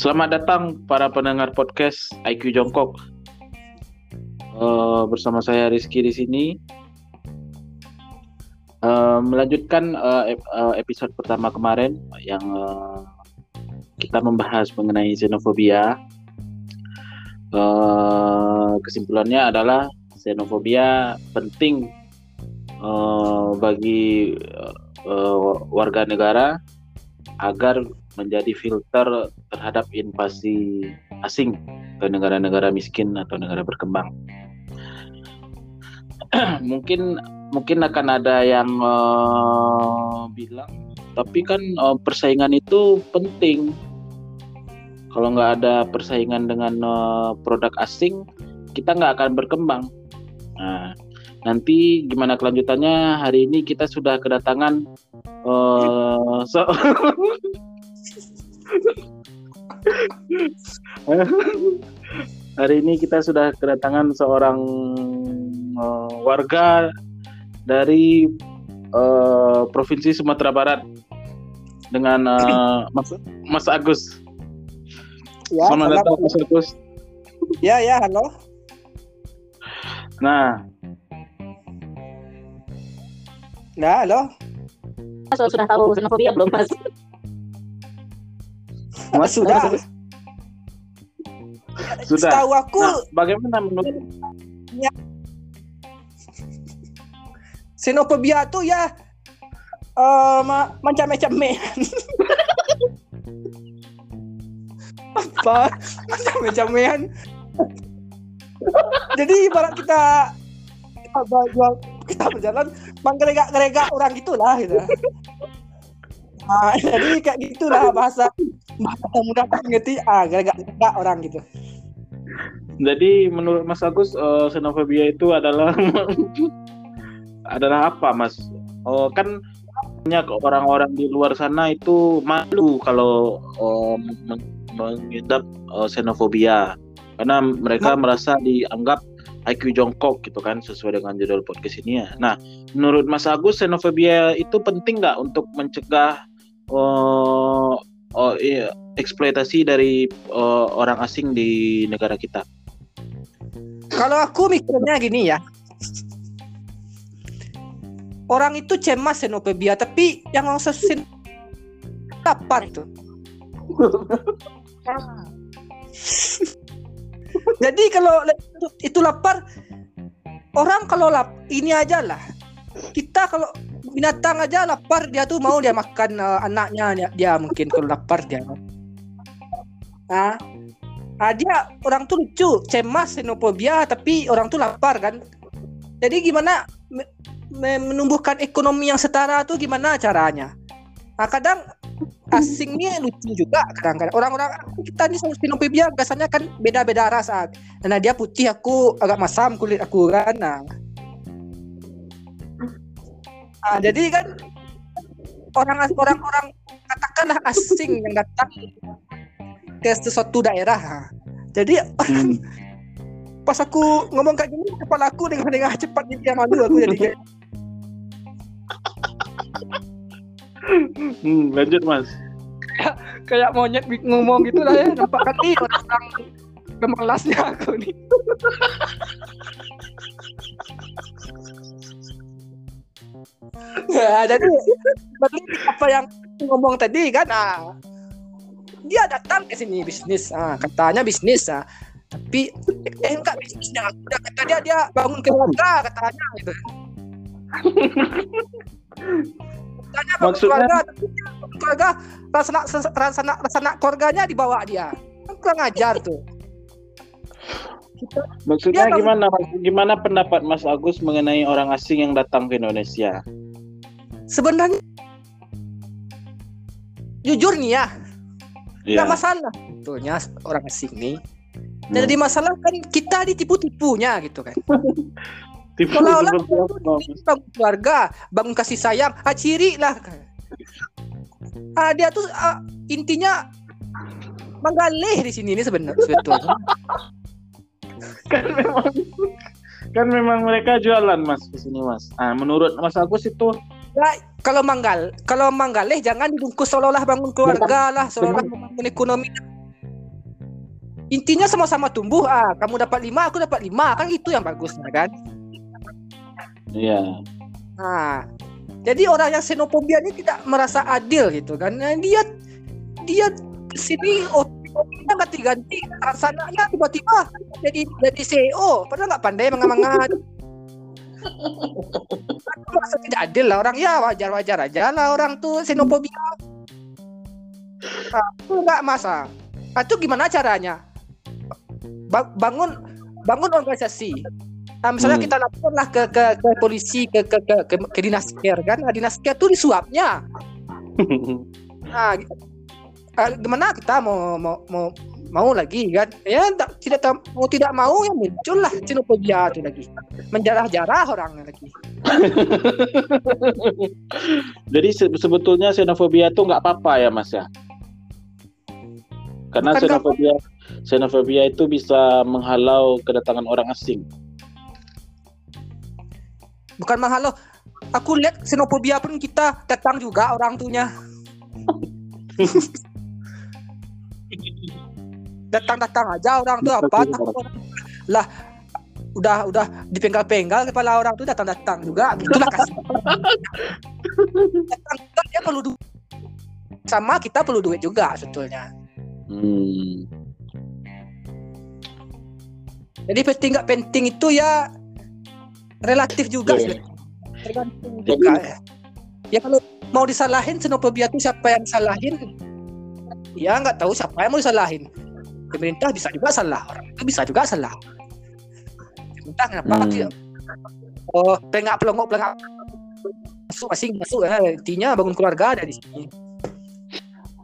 Selamat datang para pendengar podcast IQ Jongkok. Uh, bersama saya Rizky di sini. Uh, melanjutkan uh, episode pertama kemarin yang uh, kita membahas mengenai xenofobia. Uh, kesimpulannya adalah xenofobia penting uh, bagi warga negara agar menjadi filter terhadap invasi asing ke negara-negara miskin atau negara berkembang. mungkin mungkin akan ada yang uh, bilang, tapi kan uh, persaingan itu penting. Kalau nggak ada persaingan dengan uh, produk asing, kita nggak akan berkembang. Nanti gimana kelanjutannya? Hari ini kita sudah kedatangan uh, so Hari ini kita sudah kedatangan seorang uh, warga dari uh, provinsi Sumatera Barat dengan uh, Mas, Mas Agus. Ya, Selamat datang Mas Agus. Ya, ya, halo. Nah. Nah, halo. Mas sudah tahu xenofobia belum, Mas? Mas sudah. Sudah. Setahu aku Nah, bagaimana menurut xenofobia tuh ya eh ma- macam-macam apa macam-macam jadi ibarat kita kita berjual kita berjalan menggelegak-gelegak orang gitulah gitu. Nah, jadi kayak gitulah bahasa bahasa mudah mengerti ah gelegak-gelegak orang gitu. Jadi menurut Mas Agus uh, xenofobia itu adalah adalah apa, Mas? Oh, kan banyak orang-orang di luar sana itu malu kalau uh, mengidap uh, xenofobia. Karena mereka Ma- merasa dianggap IQ jongkok gitu kan sesuai dengan judul podcast ini ya. Nah, menurut Mas Agus xenofobia itu penting nggak untuk mencegah uh, oh, iya, eksploitasi dari uh, orang asing di negara kita? Kalau aku mikirnya gini ya. Orang itu cemas xenofobia, tapi yang ngomongin lapar itu. Jadi kalau itu lapar, orang kalau lap ini aja lah. Kita kalau binatang aja lapar dia tuh mau dia makan eh, anaknya dia, dia mungkin kalau lapar dia. Nah, Ah, dia orang tuh lucu, cemas, xenofobia, tapi orang tuh lapar kan. Jadi gimana me- me- menumbuhkan ekonomi yang setara tuh gimana caranya? Nah, kadang asingnya lucu juga kadang-kadang. Orang-orang kita ini sama xenofobia biasanya kan beda-beda rasa. Nah, dia putih, aku agak masam kulit aku kan. Nah, Nah, jadi kan orang orang-orang katakanlah asing yang datang ke sesuatu daerah. Ha. Jadi Hmm. pas aku ngomong kayak gini kepala aku dengan dengan cepat dia malu aku jadi kayak Hmm, lanjut Mas. kayak monyet bi- ngomong gitu lah ya nampak kan ih orang gemelasnya aku nih ya jadi berarti apa yang ngomong tadi kan ah, dia datang ke sini bisnis ah, katanya bisnis ah. tapi eh enggak bisnisnya udah kata dia dia bangun keluarga katanya gitu bangun Maksudnya- keluarga keluarga rasa rasa rasa keluarganya dibawa dia kan kurang ajar tuh Maksudnya Dia gimana? Gimana pendapat Mas Agus mengenai orang asing yang datang ke Indonesia? sebenarnya jujur nih ya Iya. nggak masalah sebetulnya orang asing nih Hmm. jadi masalah kan kita ditipu-tipunya gitu kan Bangun keluarga bangun kasih sayang ah ciri lah ah dia tuh ah, intinya menggalih di sini nih sebenarnya sebetulnya kan memang kan memang mereka jualan Mas di sini Mas. Nah, menurut Mas Agus itu Ya, kalau manggal, kalau manggaleh jangan dibungkus seolah-olah bangun keluarga lah, seolah-olah membangun ekonomi. Intinya sama-sama tumbuh. Ah, kamu dapat lima, aku dapat lima, kan itu yang bagusnya kan. Iya. Nah, jadi orang yang xenofobia ini tidak merasa adil gitu kan. Nah, dia dia sini oh dia ganti-ganti sananya tiba-tiba jadi jadi CEO padahal nggak pandai manga-manga Aku merasa tidak adil lah orang. Ya wajar-wajar aja lah orang tuh xenofobia nah, itu nggak masa nah, itu gimana caranya? Ba- bangun bangun organisasi Nah, misalnya Hmm. kita lapor lah ke, ke, ke polisi ke ke ke, ke, ke dinas care kan nah, dinas care tuh disuapnya nah gimana kita mau mau mau mau lagi kan ya tak, tidak mau tidak mau ya muncul lah xenofobia itu lagi menjarah-jarah orang lagi Jadi se- sebetulnya xenofobia itu nggak apa-apa ya Mas ya? Karena Bukan nggak xenofobia xenofobia itu bisa menghalau kedatangan orang asing. Bukan menghalau aku lihat xenofobia pun kita datang juga orang tuanya. Datang-datang aja orang tuh apa? Lah udah udah dipenggal-penggal kepala orang tuh datang-datang juga. Itulah kasih. Datang juga dia perlu duit sama kita perlu duit juga sebetulnya. Hmm. jadi penting nggak penting itu ya relatif juga sih. Tergantung juga ya. ya kalau mau disalahin xenofobia itu siapa yang salahin? Ya nggak tahu siapa yang mau disalahin. Pemerintah bisa juga salah orang itu bisa juga salah. Pemerintah kenapa Hmm. dia? Oh pelengak pelongok pelengak masuk asing masuk. Ya intinya bangun keluarga ada di sini.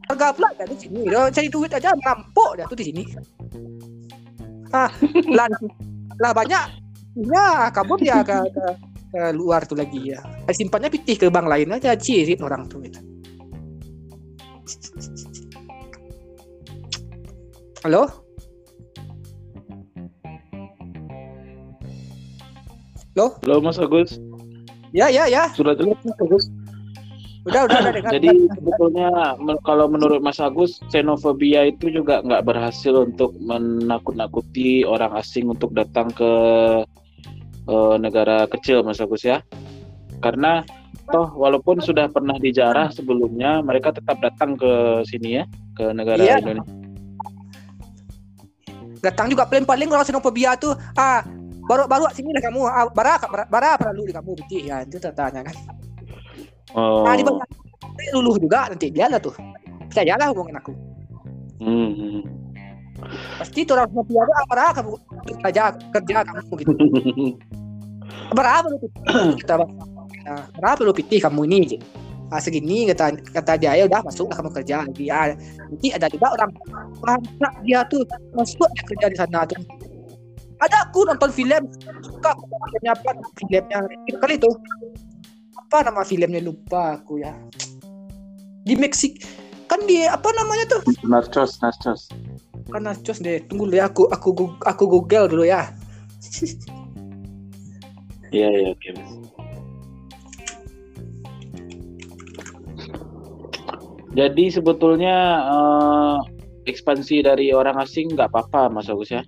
Keluarga pula ada di sini. Dia cari duit aja merampok dia tuh di sini. Ah lah, lah banyak ya kabur dia ke, ke, ke luar tuh lagi ya. Simpannya pitih ke bank lain aja cirit orang tuh gitu. halo? Halo Mas Agus, ya ya ya. Sudah jelas Mas Agus. udah udah udah dengar Jadi sebetulnya kalau menurut Mas Agus, xenofobia itu juga nggak berhasil untuk menakut-nakuti orang asing untuk datang ke eh, negara kecil, Mas Agus ya. Karena toh walaupun sudah pernah dijarah sebelumnya, mereka tetap datang ke sini ya, ke negara Iya. Indonesia. datang juga paling paling kalau xenofobia tuh ah baru baru sini lah kamu ah, bara bara, perlu di kamu betul ya itu tanya kan Oh, ah di luluh juga nanti dia lah tuh percayalah hubungin aku hmm, hmm. Pasti tuh orang tuh ah bara kamu kerja kerja kamu gitu. Berapa lu kita berapa lu pitih kamu ini gitu. ah, segini kata kata dia ya udah masuk kamu kerja lagi. Ah, nanti ada juga orang anak dia tuh masuk dia kerja di sana tuh. Ada aku nonton film suka filmnya apa filmnya. Itu kali itu. Apa nama filmnya? Lupa aku ya. Di Meksik kan di apa namanya tuh? Nachos, nachos. Kan nachos deh tunggu dulu ya aku aku aku google dulu ya Iya, iya, oke. Mas. Jadi sebetulnya eh, ekspansi dari orang asing nggak apa-apa, Mas Agus ya?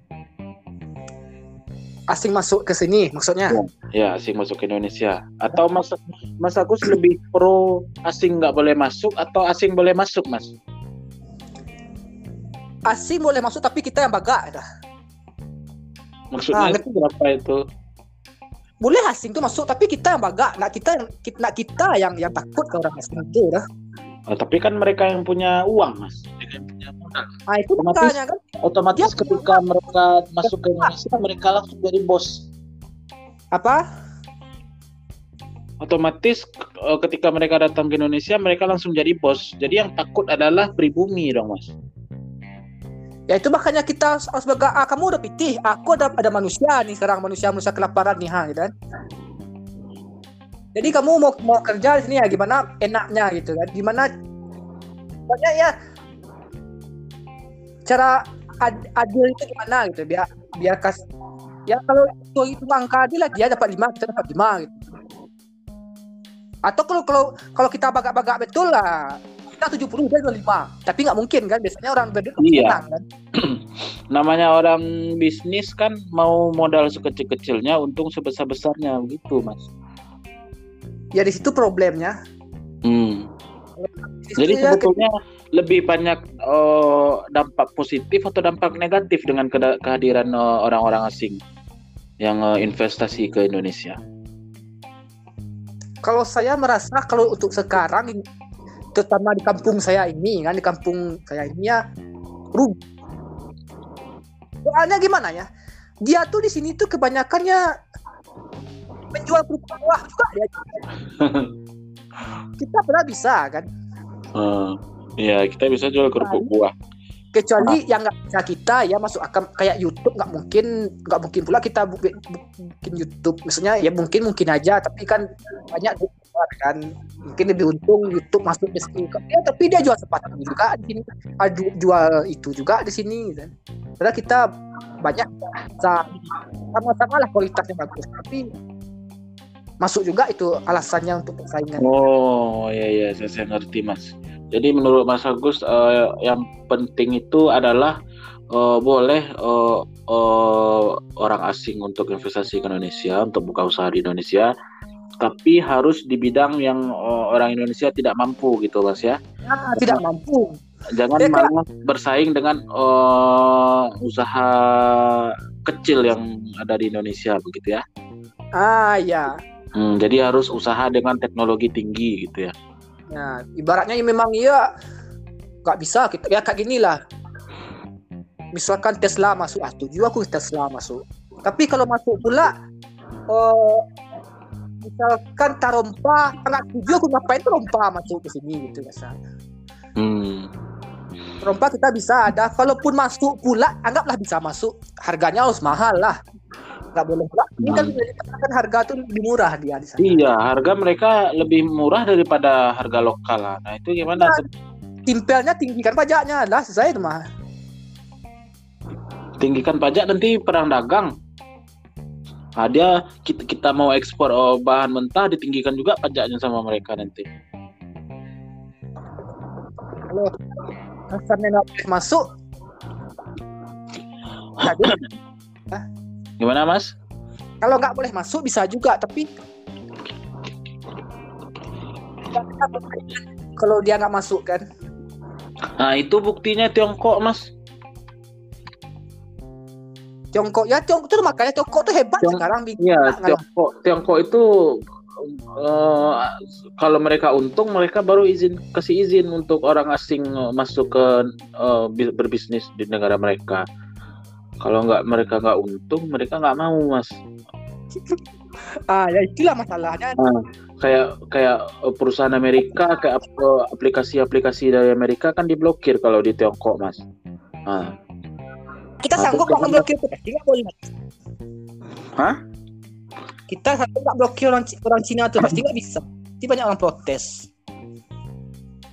asing masuk ke sini maksudnya Ya, asing masuk ke Indonesia. Atau Mas Mas Agus lebih pro asing nggak boleh masuk atau asing boleh masuk, Mas? Asing boleh masuk tapi kita yang bagak dah. Maksudnya Ah, ngerti. berapa itu? boleh asing tuh masuk tapi kita yang bagak nak kita yang kita, nak kita yang yang takut ke orang asing itu dah Oh, tapi kan mereka yang punya uang, Mas. Mereka yang punya modal. ah itu Otomatis- makanya kan Otomatis Dia- ketika mereka masuk ke Indonesia, mereka langsung jadi bos. apa otomatis eh, ketika mereka datang ke Indonesia mereka langsung jadi bos jadi yang takut adalah pribumi dong mas ya itu makanya kita harus bagak ah kamu udah pitih. Aku ada ada manusia nih sekarang manusia manusia kelaparan nih ha gitu kan. Jadi kamu mau mau kerja di sini ya gimana enaknya gitu kan. Gimana banyak ya cara ad- adil itu gimana gitu biar biar kas ya kalau itu itu angka adil lah dia dapat lima kita dapat lima gitu. Atau kalau kalau kalau kita bagak-bagak betul lah kita 70 dia 25 tapi nggak mungkin kan biasanya orang berduit Iya. kan Namanya orang bisnis kan mau modal sekecil-kecilnya, untung sebesar-besarnya gitu, Mas. ya di situ problemnya Hmm. Jadi ya, sebetulnya lebih banyak eh, dampak positif atau dampak negatif dengan kehadiran eh, orang-orang asing yang eh, investasi ke Indonesia. kalau saya merasa kalau untuk sekarang terutama di kampung saya ini kan di kampung saya ini ya rugi. Soalnya gimana ya? Dia tuh di sini tuh kebanyakannya menjual kerupuk kuah juga dia. Kita pernah bisa kan? Eh, ya kita bisa jual kerupuk buah. Kecuali yang nggak bisa kita ya masuk akal kayak YouTube nggak mungkin nggak mungkin pula kita bikin YouTube. Misalnya ya mungkin mungkin aja tapi kan banyak kan. Mungkin lebih untung YouTube masuk di sini ya, tapi dia jual sepatu juga di sini. Adu jual itu juga di sini kan karena kita banyak sama-sama lah kualitasnya bagus. Tapi masuk juga itu alasannya untuk persaingan. Oh ya ya saya, saya ngerti mas. Jadi menurut Mas Agus eh, yang penting itu adalah eh, boleh eh, eh, orang asing untuk investasi ke Indonesia untuk buka usaha di Indonesia, tapi harus di bidang yang eh, orang Indonesia tidak mampu gitu mas ya. Nah, tidak mampu Jangan Ya, malah bersaing dengan eh, usaha kecil yang ada di Indonesia begitu ya. ah ya Hmm, jadi harus usaha dengan teknologi tinggi gitu ya. Nah, ibaratnya ya memang iya nggak bisa kita ya kayak gini lah. Misalkan Tesla masuk, ah setuju aku Tesla masuk. Tapi kalau masuk pula, eh misalkan Tarompa, nggak setuju aku ngapain Tarompa masuk ke sini gitu misalnya. Hmm. Tarompa kita bisa ada, kalaupun masuk pula, anggaplah bisa masuk, harganya harus mahal lah. Nggak boleh pula. Ini kan Hmm. bisa dikatakan harga tuh lebih murah dia di sana. Iya, harga mereka lebih murah daripada harga lokal lah. Nah itu gimana? tuh? Timpelnya tinggikan pajaknya lah, selesai itu mah. Tinggikan pajak nanti perang dagang. Nah, dia kita, kita mau ekspor oh, bahan mentah ditinggikan juga pajaknya sama mereka nanti. nggak boleh masuk Gimana Mas? kalau nggak boleh masuk bisa juga tapi kalau dia nggak masuk kan Nah itu buktinya Tiongkok Mas. Tiongkok ya Tiongkok tuh makanya Tiongkok tuh hebat Tiong- sekarang bikin Iya, Tiongkok Tiongkok itu eh, kalau mereka untung mereka baru izin kasih izin untuk orang asing eh, masuk ke bi- berbisnis di negara mereka. Kalau nggak mereka nggak untung mereka nggak mau mas. ah ya itulah masalahnya Kayak kayak eh, perusahaan Amerika kayak ap- aplikasi-aplikasi dari Amerika kan diblokir kalau di Tiongkok mas. Nah, kita sanggup terus nggak blokir tuh pasti nggak boleh. Hah? kita sanggup nggak blokir orang orang Cina tuh? Pasti nggak bisa. Pasti banyak orang protes.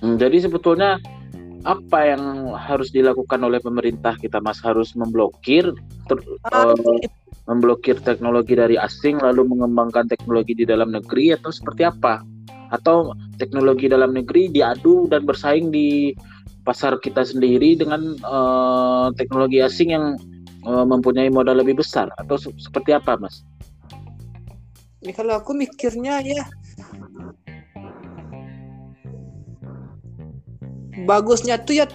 Hmm, jadi sebetulnya apa yang harus dilakukan oleh pemerintah kita mas? Harus memblokir ter- ah, eh, memblokir teknologi dari asing lalu mengembangkan teknologi di dalam negeri atau seperti apa? Atau teknologi dalam negeri diadu dan bersaing di pasar kita sendiri dengan eh, teknologi asing yang eh, mempunyai modal lebih besar atau se- seperti apa, Mas? ya, kalau aku mikirnya ya bagusnya tuh ya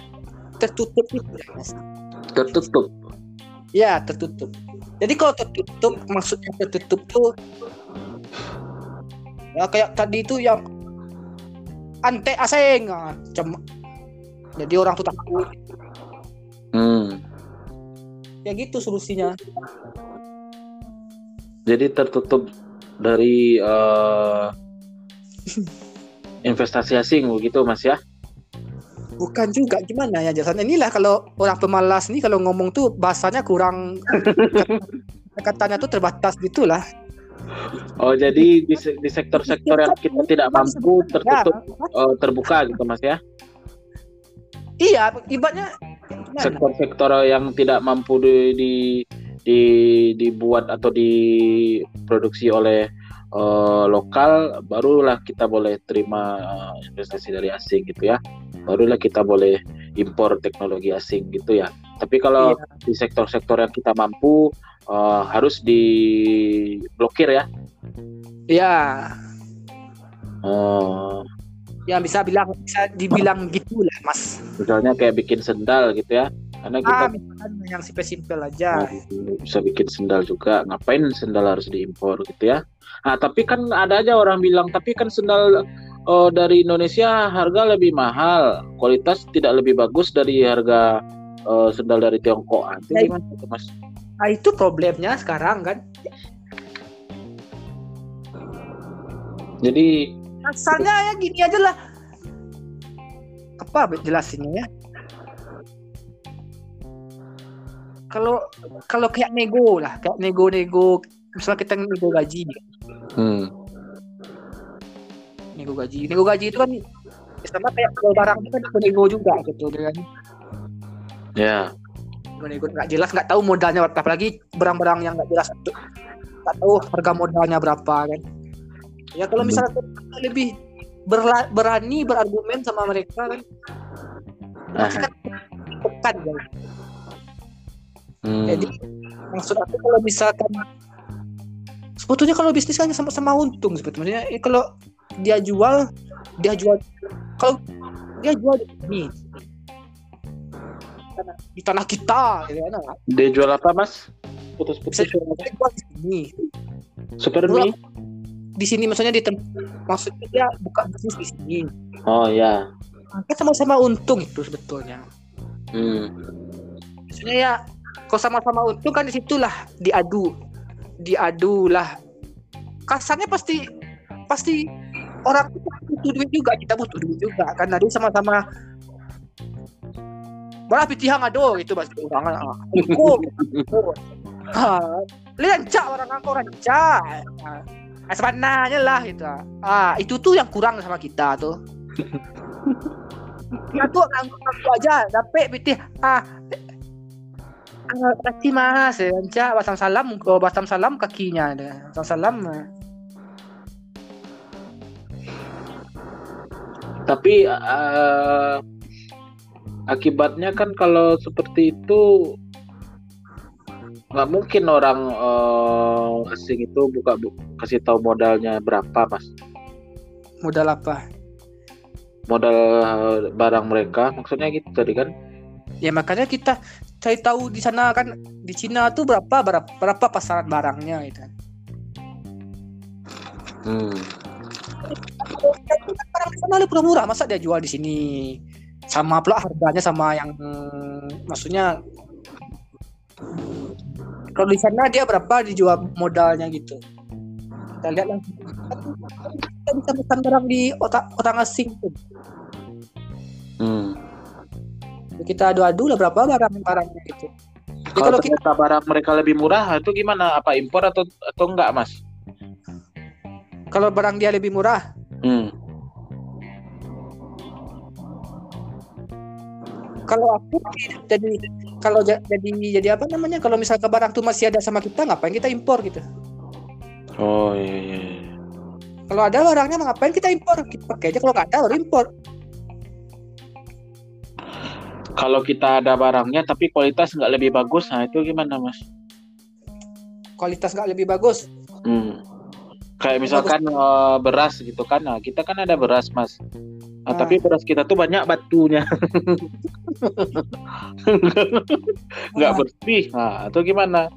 tertutup ya. Tertutup. Ya, tertutup. Jadi kalau tertutup, maksudnya tertutup tuh ya kayak tadi itu yang ante asing, ah, cem- jadi orang tuh takut. Hmm. Ya gitu solusinya. Jadi tertutup dari eh, investasi asing begitu, Mas ya? Bukan juga gimana ya jelasan inilah kalau orang pemalas nih kalau ngomong tuh bahasanya kurang katanya tuh terbatas gitulah. Oh, jadi di, se- di sektor-sektor yang kita tidak mampu Ya, tertutup eh, terbuka gitu, Mas ya? Iya, ibaratnya gimana? sektor-sektor yang tidak mampu di, di, di- dibuat atau diproduksi oleh eh, lokal barulah kita boleh terima eh, investasi dari asing gitu ya barulah kita boleh impor teknologi asing gitu ya tapi kalau Iya. di sektor-sektor yang kita mampu eh, harus diblokir ya Ya, Oh, ya bisa bilang bisa dibilang gitulah, Mas. misalnya kayak bikin sendal gitu ya karena kita Ah, misalkan yang simpel-simpel aja. Oh, bisa bikin sendal juga ngapain sendal harus diimpor gitu ya nah tapi kan ada aja orang bilang tapi kan sendal eh, dari Indonesia harga lebih mahal kualitas tidak lebih bagus dari harga eh, sendal dari Tiongkok Ah, itu Ya, gimana tuh, mas Nah, itu problemnya sekarang kan. jadi Asalnya ya gini aja lah. Apa jelasinnya ya? Kalau kalau kayak nego lah, kayak nego-nego, misalnya kita nego gaji, hmm, nego gaji, nego gaji itu kan sama kayak kalau barang itu kan nego juga gitu kan. ya Nego-nego nggak jelas, nggak tahu modalnya berapa, apalagi barang-barang yang nggak jelas itu nggak tahu harga modalnya berapa kan. Ya kalau misalnya kita lebih berla- berani berargumen sama mereka kan, pasti kan tekan kan. hmm, Jadi maksud aku kalau misalkan sebetulnya kalau bisnis kan sama-sama untung sebetulnya. Eh, kalau dia jual, dia jual kalau dia jual di sini di tanah kita, gitu kan? dia jual apa mas putus-putus dia jual di sini. super mie Di sini maksudnya di tem- maksudnya dia buka bisnis di sini. oh ya Kan sama-sama untung itu sebetulnya. hmm. Maksudnya ya kalau sama-sama untung kan di situlah diadu, diadu lah. Kasarnya pasti pasti orang itu butuh duit juga, kita butuh duit juga kan. Jadi sama-sama Malah pitihang ado itu bahasa orang ah. Ko. Ah, lencak orang aku rancak. Ah, sebenarnya lah itu. Ah, itu tuh yang kurang sama kita tuh. Ya tuh ngaku aja, dapat pitih ah Ah, kasih mas, ya, Anca, basam salam, oh, basam salam kakinya ada, basam salam. eh. Tapi eh, akibatnya kan kalau seperti itu nggak mungkin orang eh, asing itu buka bu- kasih tahu modalnya berapa mas Modal apa? modal eh, barang mereka maksudnya gitu tadi kan Ya makanya kita cari tahu di sana kan di Cina tuh berapa berapa, berapa pasaran barangnya gitu. hmm. Barang di sana lebih murah, masa dia jual di sini? Sama pula harganya sama yang hmm, maksudnya kalau di sana dia berapa dijual modalnya gitu. Kita lihat langsung. Kita bisa pesan barang di otak orang asing tuh. Hmm. Kita adu-adu lah berapa barang-barangnya gitu. Kalau kalau kita barang mereka lebih murah itu gimana apa impor atau atau enggak mas kalau barang dia lebih murah, hmm. kalau aku jadi kalau ja- jadi jadi apa namanya kalau misalkan barang tuh masih ada sama kita ngapain kita impor gitu oh iya, iya. iya. kalau ada barangnya ngapain kita impor kita pakai aja kalau nggak ada baru impor kalau kita ada barangnya tapi kualitas nggak lebih bagus nah itu gimana mas kualitas nggak lebih bagus Hmm. Kayak misalkan eh, beras gitu kan, nah kita kan ada beras mas, Nah, Ah. tapi beras kita tuh banyak batunya, nggak bersih, nah atau gimana?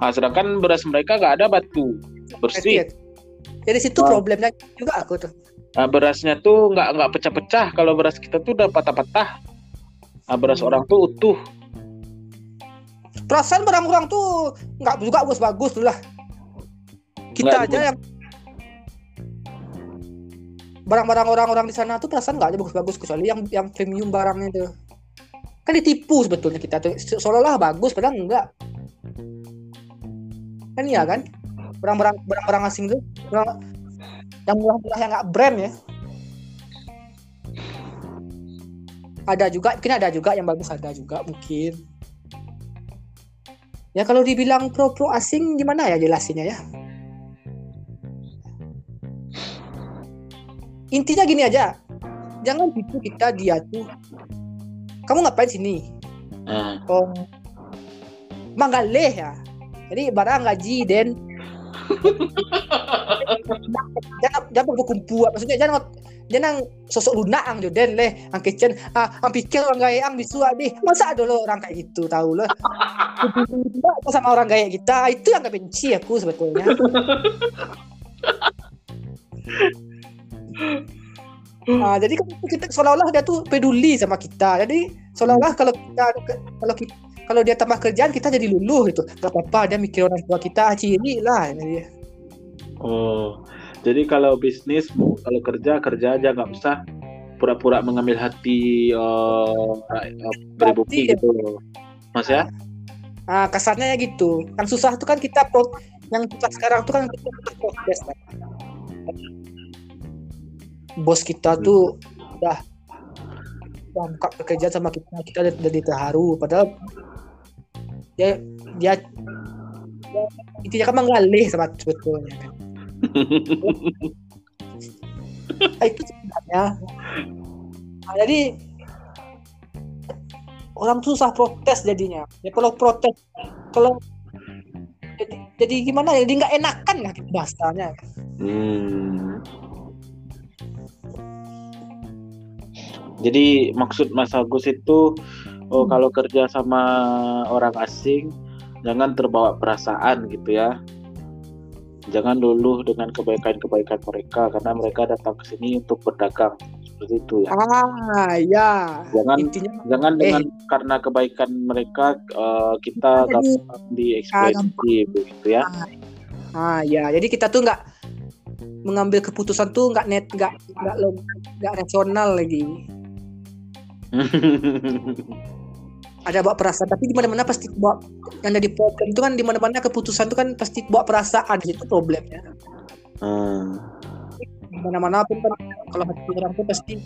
Nah, sedangkan beras mereka nggak ada batu, bersih. jadi situ problemnya juga aku tuh Nah, berasnya tuh nggak nggak pecah-pecah, kalau beras kita tuh udah patah-patah. Nah, beras Hmm. orang tuh utuh. perasaan barang orang tuh nggak juga bagus-bagus tuh lah kita Nggak aja yang barang-barang orang-orang di sana tuh perasaan nggak ada bagus-bagus kecuali yang yang premium barangnya tuh. Kan ditipu sebetulnya kita tuh. Se- seolah-olah bagus padahal enggak. Kan iya kan? Barang-barang barang-barang asing tuh barang- yang murah-murah yang nggak brand ya. Ada juga mungkin ada juga yang bagus ada juga mungkin. Ya kalau dibilang pro pro asing gimana ya jelasinnya ya intinya gini aja. Jangan tipu kita dia tuh kamu ngapain sini? Ah, oh manggaleh ya. Jadi barang gaji dan jangan jangan berkumpul maksudnya jangan jangan sosok lunak ang joden leh. Ang kitchen ah ang pikir orang gaya ang bisua deh masa ada lo orang kayak gitu tahu lo? Sama orang gaya kita. Itu yang gak benci aku sebetulnya Nah, jadi kan kita seolah-olah dia tuh peduli sama kita. Jadi seolah-olah kalau kita kalau kita, kalau dia tambah kerjaan kita jadi luluh gitu. Gak apa-apa dia mikir orang tua kita ciri lah ini dia. Oh, jadi kalau bisnis, kalau kerja kerja aja nggak usah pura-pura mengambil hati pribumi Hati, ya. gitu, Mas ya? Nah, kasarnya ya gitu. Kan susah tuh kan kita pro, yang susah sekarang tuh kan kita proses. kan. Bos kita tuh udah udah buka pekerjaan sama kita, kita udah, udah terharu. Padahal dia dia, dia intinya kan menggalih sama sebetulnya. kan. Nah, itu sebenarnya. Nah, jadi orang tuh susah protes jadinya. Ya kalau protes, kalau jadi, jadi gimana ya? Jadi nggak enakan lah bahasanya. Hmm. Jadi maksud Mas Agus itu oh, kalau kerja sama orang asing jangan terbawa perasaan gitu ya. Jangan dulu dengan kebaikan-kebaikan mereka karena mereka datang ke sini untuk berdagang seperti itu ya. Ah, ya. Jangan Intinya jangan dengan karena kebaikan mereka eh, kita Jadi, gampang dieksploitasi begitu ya. ah ya. Jadi kita tuh nggak mengambil keputusan tuh nggak net nggak nggak log- nggak rasional lagi. Ada bawa perasaan, tapi di mana-mana pasti bawa yang jadi problem itu kan di mana-mana keputusan itu kan pasti bawa perasaan itu problemnya. Hmm. Di mana-mana pun kan kalau hati orang tuh pasti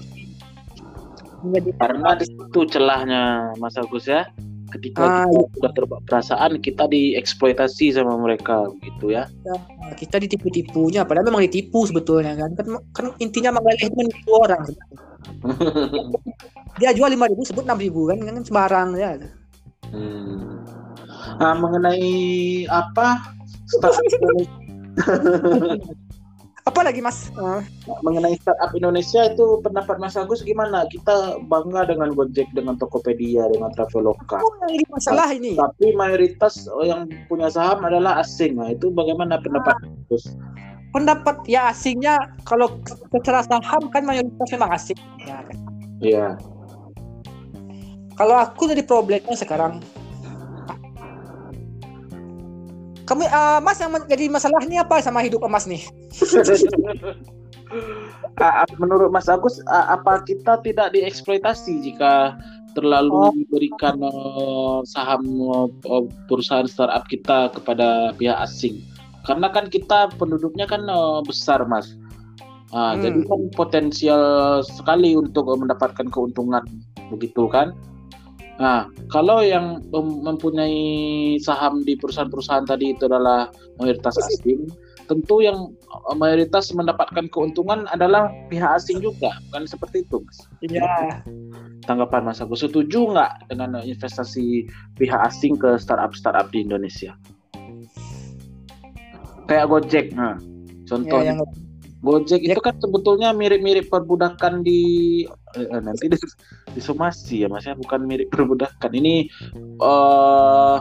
menjadi Karena di situ celahnya Mas Agus ya. Ketika Ah, kita sudah terbawa perasaan, kita dieksploitasi sama mereka gitu ya. Nah, kita ditipu-tipunya padahal memang ditipu sebetulnya kan. Kan, kan intinya mengalih itu menipu orang. Dia jual lima ribu sebut enam ribu kan kan sembarang ya. Hmm. Nah, mengenai apa? Startup Apa lagi mas Ah, mengenai startup Indonesia itu pendapat Mas Agus gimana? Kita bangga dengan Gojek, dengan Tokopedia, dengan Traveloka. oh, ini masalah ini Tapi mayoritas yang punya saham adalah asing. Nah, itu bagaimana pendapat Mas Agus? pendapat ya asingnya kalau secara saham kan mayoritas memang asing ya kan Iya. kalau aku jadi problemnya sekarang kamu ah, mas yang jadi masalah ini apa sama hidup emas nih Ah, ah, Menurut Mas Agus, ah, apa kita tidak dieksploitasi jika terlalu Oh. diberikan eh, saham eh, perusahaan startup kita kepada pihak asing? Karena kan kita penduduknya kan besar, Mas. Ah, Hmm. Jadi kan potensial sekali untuk mendapatkan keuntungan, begitu kan? Nah, kalau yang mem- mempunyai saham di perusahaan-perusahaan tadi itu adalah mayoritas asing, tentu yang eh, mayoritas mendapatkan keuntungan adalah pihak asing juga, kan seperti itu, Mas. ya Tanggapan Mas Agus setuju nggak dengan investasi pihak asing ke startup-startup di Indonesia? Kayak Gojek, nah, ya contohnya yang Gojek Ya. itu kan sebetulnya mirip-mirip perbudakan di eh, eh, nanti di, disomasi ya mas ya bukan mirip perbudakan. Ini eh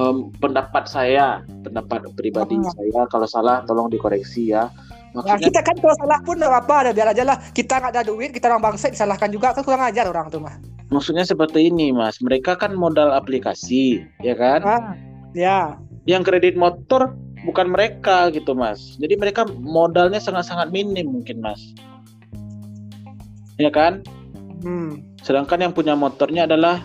em, pendapat saya pendapat pribadi Ah. saya. Kalau salah tolong dikoreksi ya. Ya, maksudnya kita kan kalau salah pun nggak apa ada biar aja lah. Kita nggak ada duit kita orang bangsa disalahkan juga kan kurang ajar orang tuh mah maksudnya seperti ini mas. Mereka kan modal aplikasi ya kan? Ah ya. Yang kredit motor bukan mereka gitu mas. Jadi mereka modalnya sangat-sangat minim mungkin mas. Ya kan hmm. sedangkan yang punya motornya adalah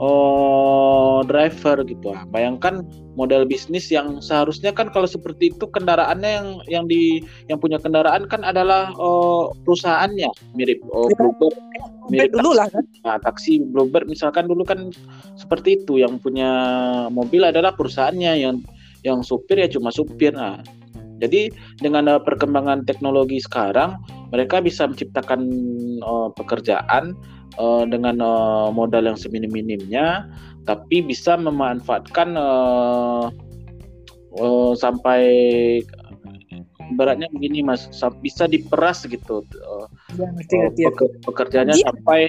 oh driver gitu ah. bayangkan model bisnis yang seharusnya kan kalau seperti itu kendaraannya yang yang di yang punya kendaraan kan adalah oh, perusahaannya mirip oh, Ya. Bluebird mirip dulu lah kan Nah, taksi Bluebird misalkan dulu kan seperti itu yang punya mobil adalah perusahaannya yang yang supir ya cuma supir nah Jadi dengan uh, perkembangan teknologi sekarang, mereka bisa menciptakan uh, pekerjaan uh, dengan uh, modal yang seminim-minimnya, tapi bisa memanfaatkan uh, uh, sampai beratnya begini mas bisa diperas gitu uh, Ya, ngerti, ngerti, ngerti. peker- pekerjaannya Iya. sampai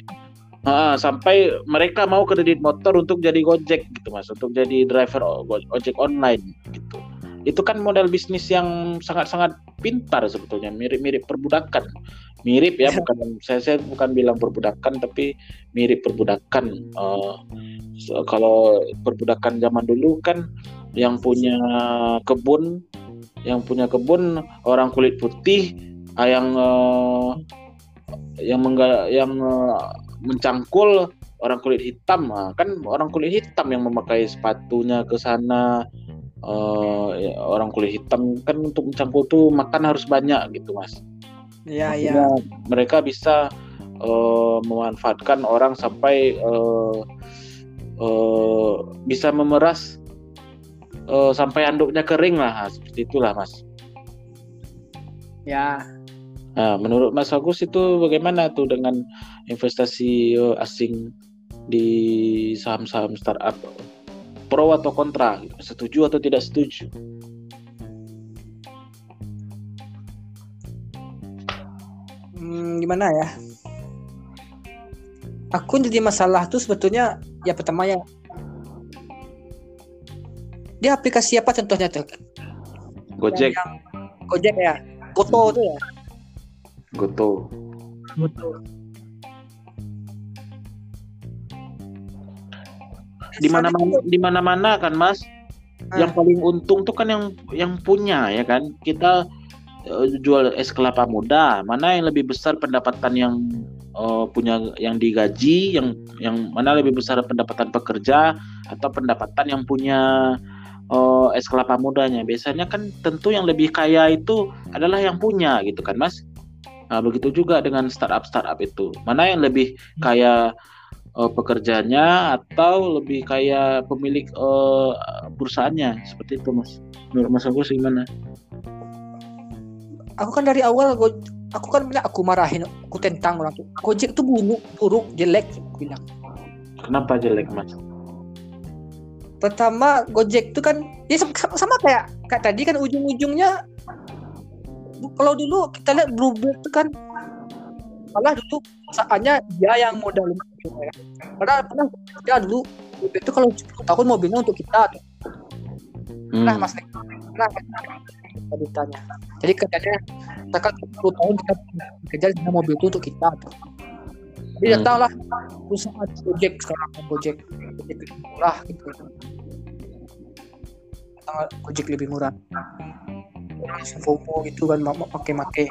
Ah, sampai mereka mau kredit motor untuk jadi gojek gitu mas untuk jadi driver ojek online gitu itu kan model bisnis yang sangat-sangat pintar sebetulnya mirip-mirip perbudakan. Mirip ya bukan saya saya bukan bilang perbudakan tapi mirip perbudakan. So- kalau perbudakan zaman dulu kan yang punya kebun yang punya kebun orang kulit putih ah, yang eh, yang mengga, yang eh, mencangkul orang kulit hitam. Ah, kan orang kulit hitam yang memakai sepatunya ke sana eh, ya, orang kulit hitam kan untuk mencangkul tuh makan harus banyak gitu mas Iya, iya. Mereka bisa eh, memanfaatkan orang sampai eh, eh, bisa memeras eh, sampai anduknya kering lah seperti itulah mas Ya, Nah, menurut Mas Agus itu bagaimana tuh dengan investasi asing di saham-saham startup? Pro atau kontra? Setuju atau tidak setuju? hmm, gimana ya? Aku jadi masalah tuh sebetulnya ya pertama ya dia aplikasi apa contohnya tuh? Gojek, Yang Gojek ya, Goto tuh ya. Goto. Goto. Di mana-mana di mana-mana kan, Mas? Ah. Yang paling untung tuh kan yang yang punya ya kan. Kita eh, jual es kelapa muda, mana yang lebih besar pendapatan yang eh, punya yang digaji, yang yang mana lebih besar pendapatan pekerja atau pendapatan yang punya eh, es kelapa mudanya. Biasanya kan tentu yang lebih kaya itu adalah yang punya gitu kan, Mas. Nah, begitu juga dengan startup-startup itu. Mana yang lebih kaya eh, pekerjanya atau lebih kaya pemilik eh, perusahaannya? Seperti itu mas. Menurut mas Agus gimana? Aku kan dari awal go, aku kan bilang aku marahin, aku tentang orang tuh. Gojek tuh buruk, buruk, jelek aku bilang. kenapa jelek mas? Pertama Gojek tuh kan dia sama, sama kayak kayak tadi kan ujung-ujungnya kalau dulu kita lihat Bluebird tuh kan malah dulu perusahaannya dia yang modal ya. Padahal pernah dia dulu itu kalau 10 tahun mobilnya untuk kita. Hmm. Nah, Mas Nek. Nah, kita ditanya. Jadi katanya misalkan 10 tahun kita kerja dengan mobil itu untuk kita. tuh. Jadi Hmm. datanglah perusahaan Gojek sekarang Gojek Gojek lebih murah gitu. Datang Gojek lebih murah. FOMO gitu kan mau pakai make.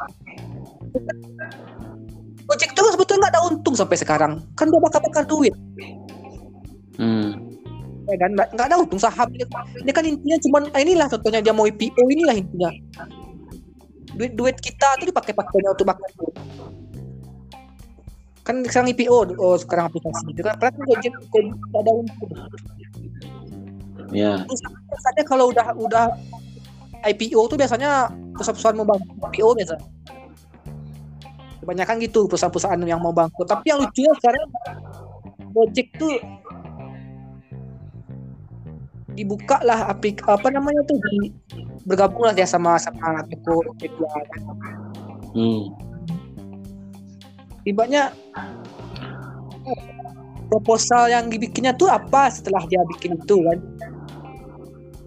Gojek kan sebetulnya nggak ada untung sampai sekarang. Kan dia bakar-bakar duit. Hmm. ya kan? Nggak ada untung. Saham ini, ini kan intinya cuman ah, inilah contohnya. Dia mau IPO inilah intinya. Duit duit kita tuh dipakai pakainya untuk bakar duit. Kan sekarang IPO oh sekarang aplikasi. Itu kan berarti Gojek ada untung. Ya. Biasanya kalau udah udah IPO tuh biasanya perusahaan-perusahaan mau bangkrut IPO biasanya kebanyakan gitu perusahaan-perusahaan yang mau bangkrut tapi yang lucunya sekarang Gojek tuh dibuka lah aplik apa namanya tuh di bergabung lah dia sama sama Toko Media kan. hmm. Tibanya proposal yang dibikinnya tuh apa setelah dia bikin itu kan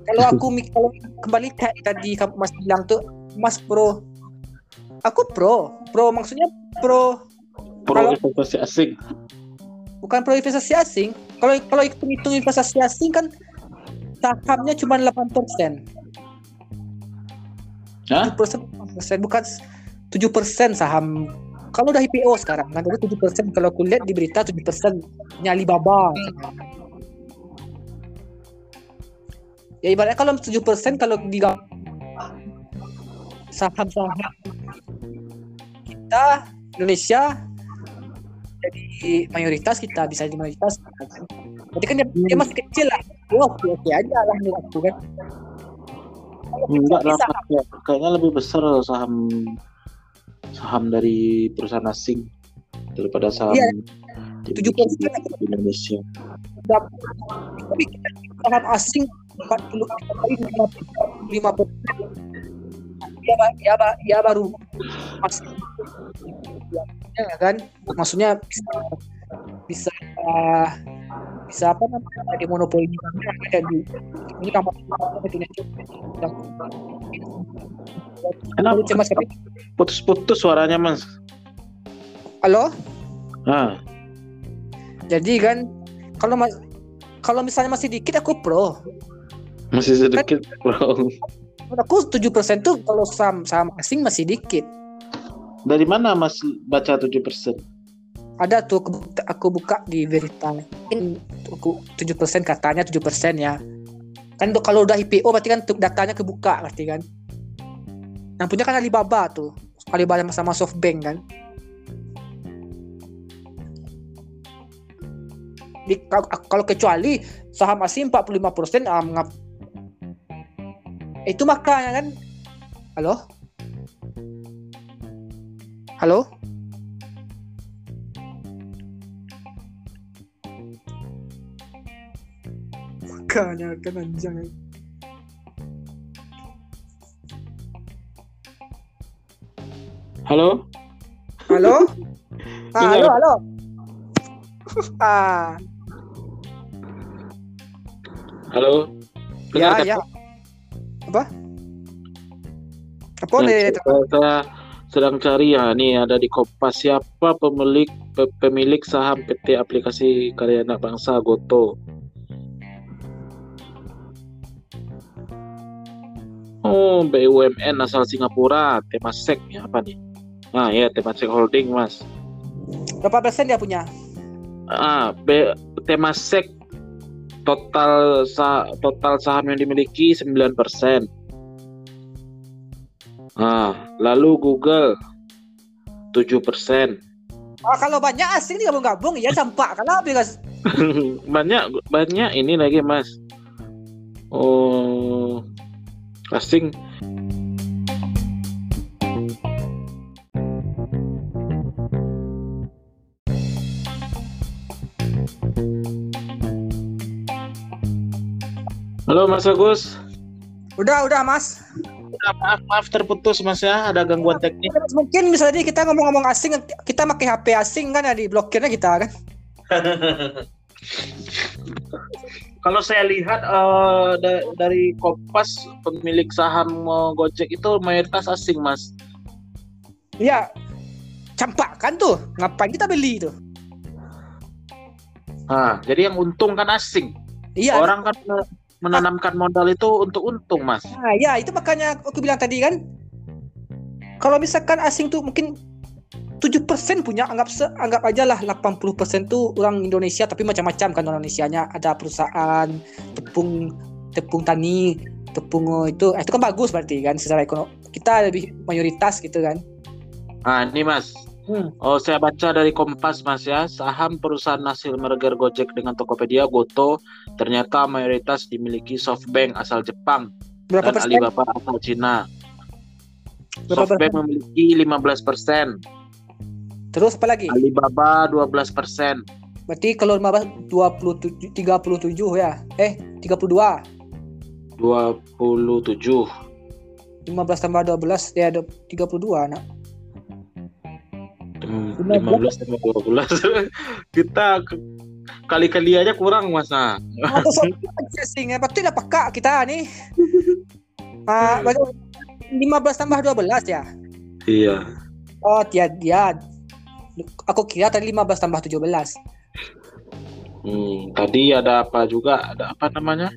kalau aku mik- kalau kembali kayak tadi kamu mas bilang tuh mas pro aku pro. Pro maksudnya pro. Pro Kalau- investasi asing. Bukan pro investasi asing. Kalau kalau hitung hitung investasi asing kan sahamnya cuma 8 persen. Hah? persen persen. Bukan 7 persen saham. Kalau udah IPO sekarang kan jadi 7 persen. Kalau aku lihat di berita 7 persen Alibaba ya ibaratnya kalau 7 persen kalau di saham-saham kita Indonesia jadi mayoritas kita bisa jadi mayoritas. Berarti kan dia, dia masih kecil lah. Oh, oke oke aja lah menurut aku kan. Enggak lah kayaknya lebih besar saham saham dari perusahaan asing daripada saham Iya, di- 7% di Indonesia. tapi kita saham asing 40 kali 5 persen ya, ya, ya baru masih ya kan? Maksudnya bisa bisa uh, bisa apa namanya di monopoli mana ada di ini kamar itu Kenapa tapi putus-putus suaranya mas? halo? Ah, jadi kan kalau mas kalau misalnya masih dikit aku pro. Masih sedikit bro. Aku 7% tuh kalau saham saham asing masih dikit. Dari mana mas baca 7%? ada tuh aku, buka- aku buka di Verita. Mungkin aku 7% katanya 7% ya. Kan tuh kalau udah IPO berarti kan datanya kebuka berarti kan? Yang punya kan Alibaba tuh. Alibaba sama Softbank kan? Di, kalau, kecuali saham asing 45% ah, ngap, itu makanya kan? Halo? Halo? Makanya kan anjang Halo? halo? Ah, halo halo. Ah. Halo? ya Dengar ya apa apa Nah, saya, saya sedang cari ya nih ada di Kompas siapa pemilik pe- pemilik saham PT Aplikasi Karya Anak Bangsa Goto. Oh, BUMN asal Singapura, Temasek ya apa nih? Ah ya Temasek Holding mas. berapa persen dia punya Ah, B, Temasek total sa, total saham yang dimiliki 9%. Ah, lalu Google 7%. ah, kalau banyak asing digabung-gabung ya campak kalau habis banyak banyak ini lagi, Mas. Oh, asing Halo Mas Agus. udah udah mas Udah, maaf maaf terputus Mas ya, ada gangguan teknis. mungkin misalnya kita ngomong-ngomong asing kita pakai HP asing kan ya di blokirnya kita kan Kalau saya lihat eh, da- dari Kompas pemilik saham eh, Gojek itu mayoritas asing, Mas. Iya campak kan tuh ngapain kita beli tuh Nah, jadi yang untung kan asing. iya Orang kan me- menanamkan modal itu untuk untung, Mas. nah, ya itu makanya aku bilang tadi kan kalau misalkan asing tuh mungkin 7% punya anggap se, anggap aja lah 80% tuh orang Indonesia tapi macam-macam kan orang Indonesianya ada perusahaan tepung tepung tani tepung eh, itu eh, itu kan bagus berarti kan secara ekonomi kita lebih mayoritas gitu kan Nah, ini Mas. Hmm. Oh, saya baca dari Kompas, Mas ya. Saham perusahaan hasil merger Gojek dengan Tokopedia, Goto ternyata mayoritas dimiliki SoftBank asal Jepang. Berapa dan persen? Alibaba asal Cina. Berapa SoftBank memiliki 15%, terus apa lagi? Alibaba 12%. berarti kalau 15 27 37 ya? Eh 32 27 15 tambah 12 ya ada 32 nak Hmm, 15. 15 sama 12 kita kali-kali aja kurang mas. Nah. Pasti dah peka kita nih. Ah berarti 15 tambah 12 ya? Iya. Oh tiad dia aku kira tadi 15 tambah 17 hmm, tadi ada apa juga? Ada apa namanya?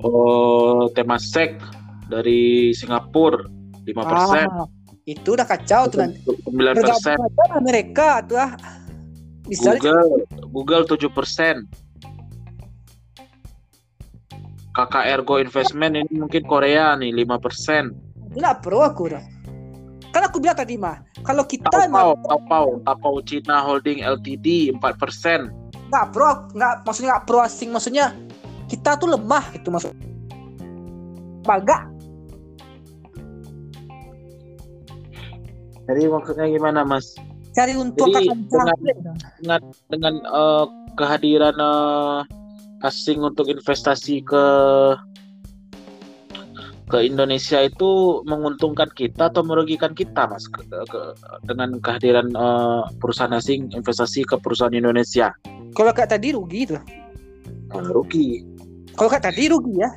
Oh Temasek dari Singapura 5% ah, itu udah kacau tuh nanti 9% bergabung aja mereka tuh ah. Bisa Google Google 7% KKR Go Investment ini mungkin Korea nih 5% nggak pro aku dah kan aku bilang tadi mah kalau kita emang Taopao, Taopao Cina Holding Ltd 4%. nggak pro nggak maksudnya nggak pro asing maksudnya kita tuh lemah gitu maksud baga Jadi maksudnya gimana Mas? Cari untung Jadi, kakak Dengan dengan eh, kehadiran eh, asing untuk investasi ke ke Indonesia itu menguntungkan kita atau merugikan kita Mas ke, ke- dengan kehadiran eh, perusahaan asing investasi ke perusahaan Indonesia? Kalau kak tadi rugi tuh. Nah, rugi. Kalau kak tadi rugi ya.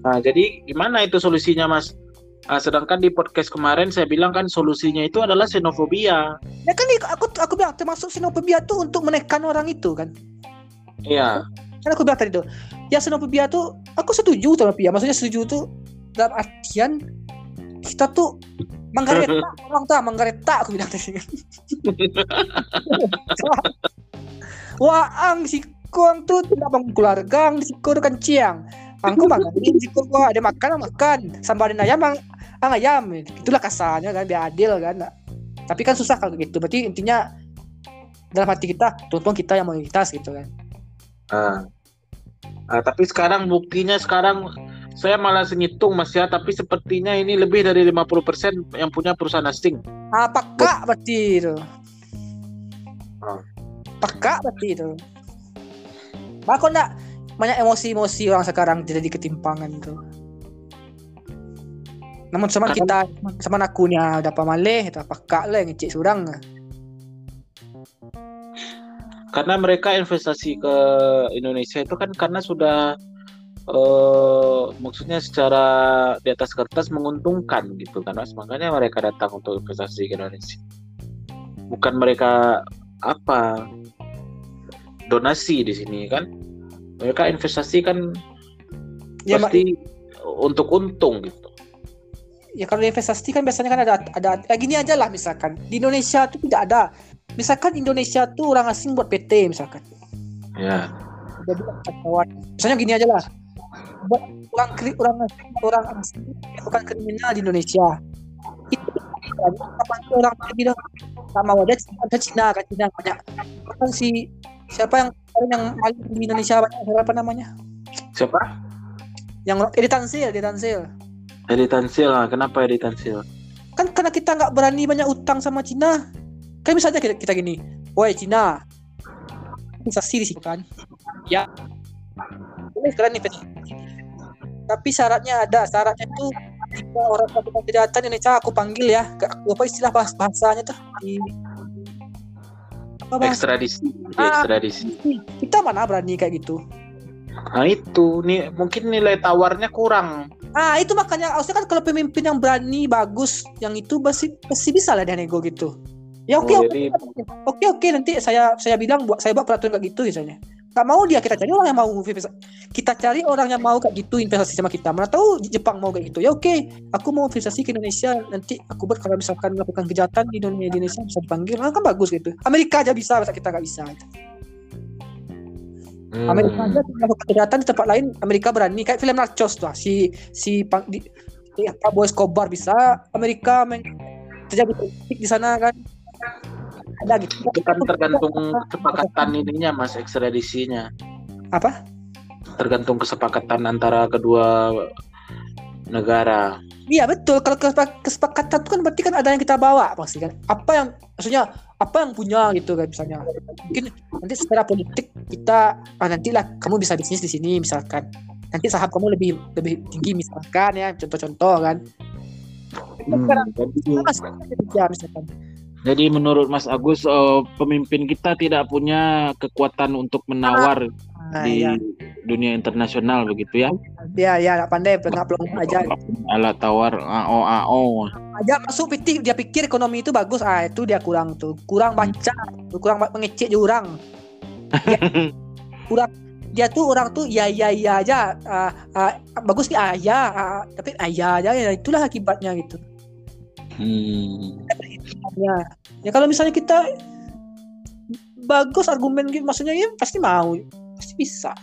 Nah, jadi gimana itu solusinya, Mas? Nah, sedangkan di podcast kemarin saya bilang kan solusinya itu adalah xenofobia. Ya kan nih, aku aku bilang termasuk xenofobia tuh untuk menekan orang itu kan. Iya. Kan aku bilang tadi tuh, ya xenofobia tuh aku setuju sama Pia. Maksudnya setuju tuh dalam artian kita tuh menggareta orang tuh menggareta aku bilang tadi. Waang si kong tuh tidak bangun keluarga, si kong kan ciang. Angku makan, gua ada makan makan, sambalin ayam ang, ang ayam. Itulah kasarnya kan, biar adil kan. Tapi kan susah kalau gitu. Berarti intinya dalam hati kita, tuntun kita yang mayoritas gitu kan. Nah. Nah, tapi sekarang buktinya sekarang saya malah ngitung Mas ya, tapi sepertinya ini lebih dari 50% yang punya perusahaan asing. Ah, peka berarti itu. Ah. Peka berarti itu. Maka enggak banyak emosi-emosi orang sekarang jadi ketimpangan tuh. Namun sama kita sama akunya udah pamaleh itu peka lah ngecek surang. Karena mereka investasi ke Indonesia itu kan karena sudah eh maksudnya secara di atas kertas menguntungkan gitu kan Mas. Makanya mereka datang untuk investasi ke Indonesia. Bukan mereka apa donasi di sini kan. Mereka investasi kan Ya, pasti untuk untung gitu. ya kalau investasi kan biasanya kan ada ada ya gini aja lah misalkan di Indonesia tuh tidak ada. Misalkan Indonesia tuh orang asing buat PT misalkan. Ya. jadi kawan misalnya gini aja lah buat orang orang orang asing melakukan kriminal di Indonesia kapan tuh orang bilang sama wadah ada Cina kan Cina banyak kan si siapa yang yang maling di Indonesia banyak siapa namanya Siapa? yang editansil editansil Edi Tansil. ah. Kenapa Edi Tansil? kan karena kita nggak berani banyak utang sama Cina kan bisa aja kita, kita gini woi Cina investasi di sini kan ya boleh kalian investasi tapi syaratnya ada syaratnya tuh jika orang melakukan kejahatan Indonesia aku panggil ya apa istilah bahas bahasanya tuh di apa bahasa Ekstradisi. Ah. Ekstradisi. kita mana berani kayak gitu Nah itu nih mungkin nilai tawarnya kurang. ah itu makanya harusnya kan kalau pemimpin yang berani bagus yang itu pasti pasti bisa lah dia nego gitu ya oke Oh, oke jadi oke oke nanti saya saya bilang buat saya buat peraturan kayak gitu misalnya nggak mau dia kita cari orang yang mau kita cari orang yang mau kayak gitu investasi sama kita. Mana tahu Jepang mau kayak gitu. Ya oke. Aku mau investasi ke Indonesia. Nanti aku buat kalau misalkan melakukan kejahatan di Indonesia, di Indonesia bisa dipanggil. Ah, kan bagus gitu. Amerika aja bisa masa kita nggak bisa? Hmm, Amerika aja melakukan kejahatan di tempat lain Amerika berani. Kayak film Narcos tuh si si pang, di, di Pablo Escobar bisa. Amerika men, terjadi politik di sana kan. Ada gitu. Itu kan tergantung kesepakatan ininya mas ekstradisinya. apa Tergantung kesepakatan antara kedua negara. Iya betul. Kalau kesepak- kesepakatan itu kan berarti kan ada yang kita bawa pasti kan. Apa yang maksudnya apa yang punya gitu kan misalnya. Mungkin nanti secara politik kita ah nantilah kamu bisa bisnis di sini misalkan. Nanti saham kamu lebih lebih tinggi misalkan ya contoh-contoh kan. Hmm, Sekarang ya, misalkan. jadi menurut Mas Agus eh, pemimpin kita tidak punya kekuatan untuk menawar Nah, di ya. dunia internasional begitu ya. Ya ya nggak pandai pelengkap pelengkap aja. Alat tawar AO AO. Aja masuk pikir dia pikir ekonomi itu bagus ah itu dia kurang tuh. Kurang baca, kurang mengecek jurang. Kurang dia tuh orang tuh ya ya ya aja ah, ah, bagus nih ah, ya ah, tapi ah, ya aja ya itulah akibatnya gitu Hmm. ya ya kalau misalnya kita bagus argumen gitu maksudnya ya pasti mau pasti bisa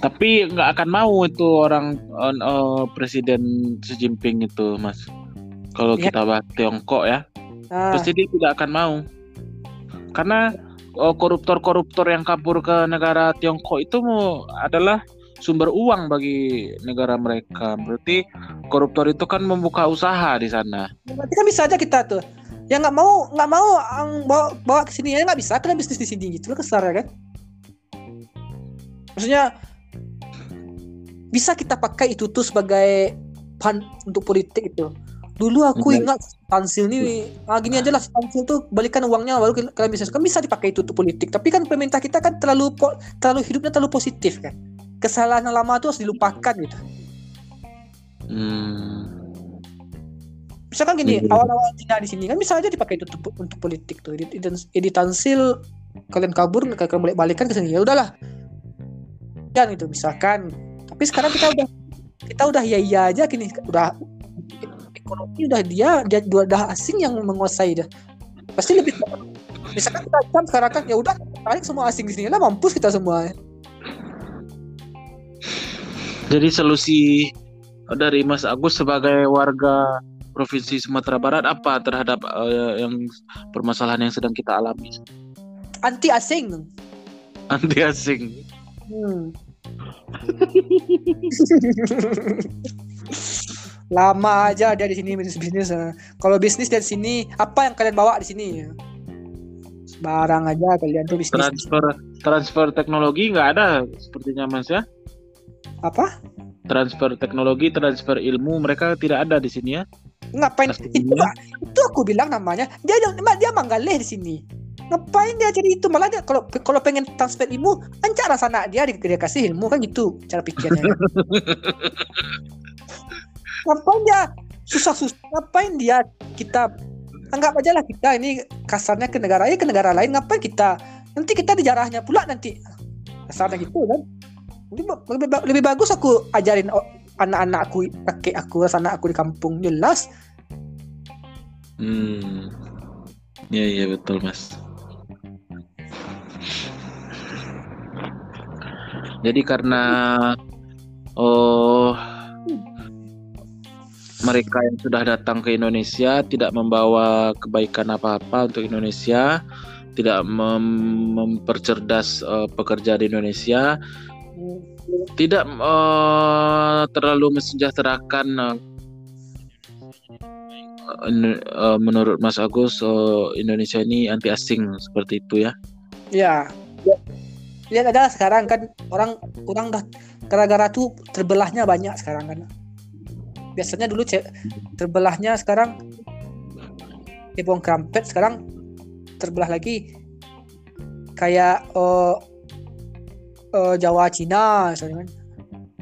Tapi nggak akan mau itu orang eh, eh, Presiden Xi Jinping itu, Mas. Kalau Ya. kita bahas Tiongkok ya, nah, pasti dia tidak akan mau. Karena eh, koruptor-koruptor yang kabur ke negara Tiongkok itu mau adalah sumber uang bagi negara mereka. Berarti koruptor itu kan membuka usaha di sana. Berarti kan bisa aja kita tuh. Yang nggak mau nggak mau ang, bawa, bawa ke sini ya nggak bisa kalian bisnis di sini gitu loh kesar ya kan. Maksudnya bisa kita pakai itu tuh sebagai pan untuk politik itu. Dulu aku ingat Tansil nih, ah, gini aja lah Tansil tuh balikan uangnya baru kalian bisnis kan bisa dipakai itu untuk politik. Tapi kan pemerintah kita kan terlalu terlalu hidupnya terlalu positif kan. Kesalahan lama tuh harus dilupakan gitu. Hmm. Misalkan gini, Iya. awal-awal Cina di sini kan bisa aja dipakai itu untuk, untuk politik tuh. Edit, edit, edit Tansil kalian kabur, kalian balik-balikan ke sini. Ya udahlah. Kan itu misalkan. Tapi sekarang kita udah kita udah iya iya aja gini, udah ekonomi udah dia dia udah, udah asing yang menguasai dah. Pasti lebih misalkan kita kan sekarang kan ya udah tarik semua asing di sini lah mampus kita semua. Jadi solusi dari Mas Agus sebagai warga Provinsi Sumatera Barat apa terhadap eh, yang permasalahan yang sedang kita alami? Anti asing. Anti asing. Hmm. Lama aja dia di sini bisnis bisnis. eh. Kalau bisnis dari sini, apa yang kalian bawa di sini? Barang aja kalian tuh bisnis. Transfer transfer teknologi nggak ada sepertinya Mas ya. Apa? Transfer teknologi, transfer ilmu mereka tidak ada di sini ya. Ngapain? Itu, itu aku bilang namanya. Dia dia manggaleh di sini. Ngapain dia jadi itu? Malah dia kalau kalau pengen transfer ilmu, kan cara sana dia di- dia kasih ilmu kan gitu cara pikirnya. ngapain dia susah-susah? Ngapain dia kita anggap aja lah kita ini kasarnya ke negara ya ke negara lain ngapain kita nanti kita dijarahnya pula nanti kasarnya gitu kan lebih, lebih, lebih bagus aku ajarin anak-anakku kakek aku anak aku di kampung jelas Hmm. Iya iya betul Mas. Jadi karena oh mereka yang sudah datang ke Indonesia tidak membawa kebaikan apa-apa untuk Indonesia, tidak mem- mempercerdas eh, pekerja di Indonesia, tidak eh, terlalu mensejahterakan eh, in- eh, menurut Mas Agus eh, Indonesia ini anti asing seperti itu ya. ya. Lihat ada sekarang kan orang orang dah gara-gara tuh terbelahnya banyak sekarang kan. Biasanya dulu terbelahnya sekarang Cepong Krampet sekarang terbelah lagi. Kayak eh, eh, Jawa Cina misalnya kan.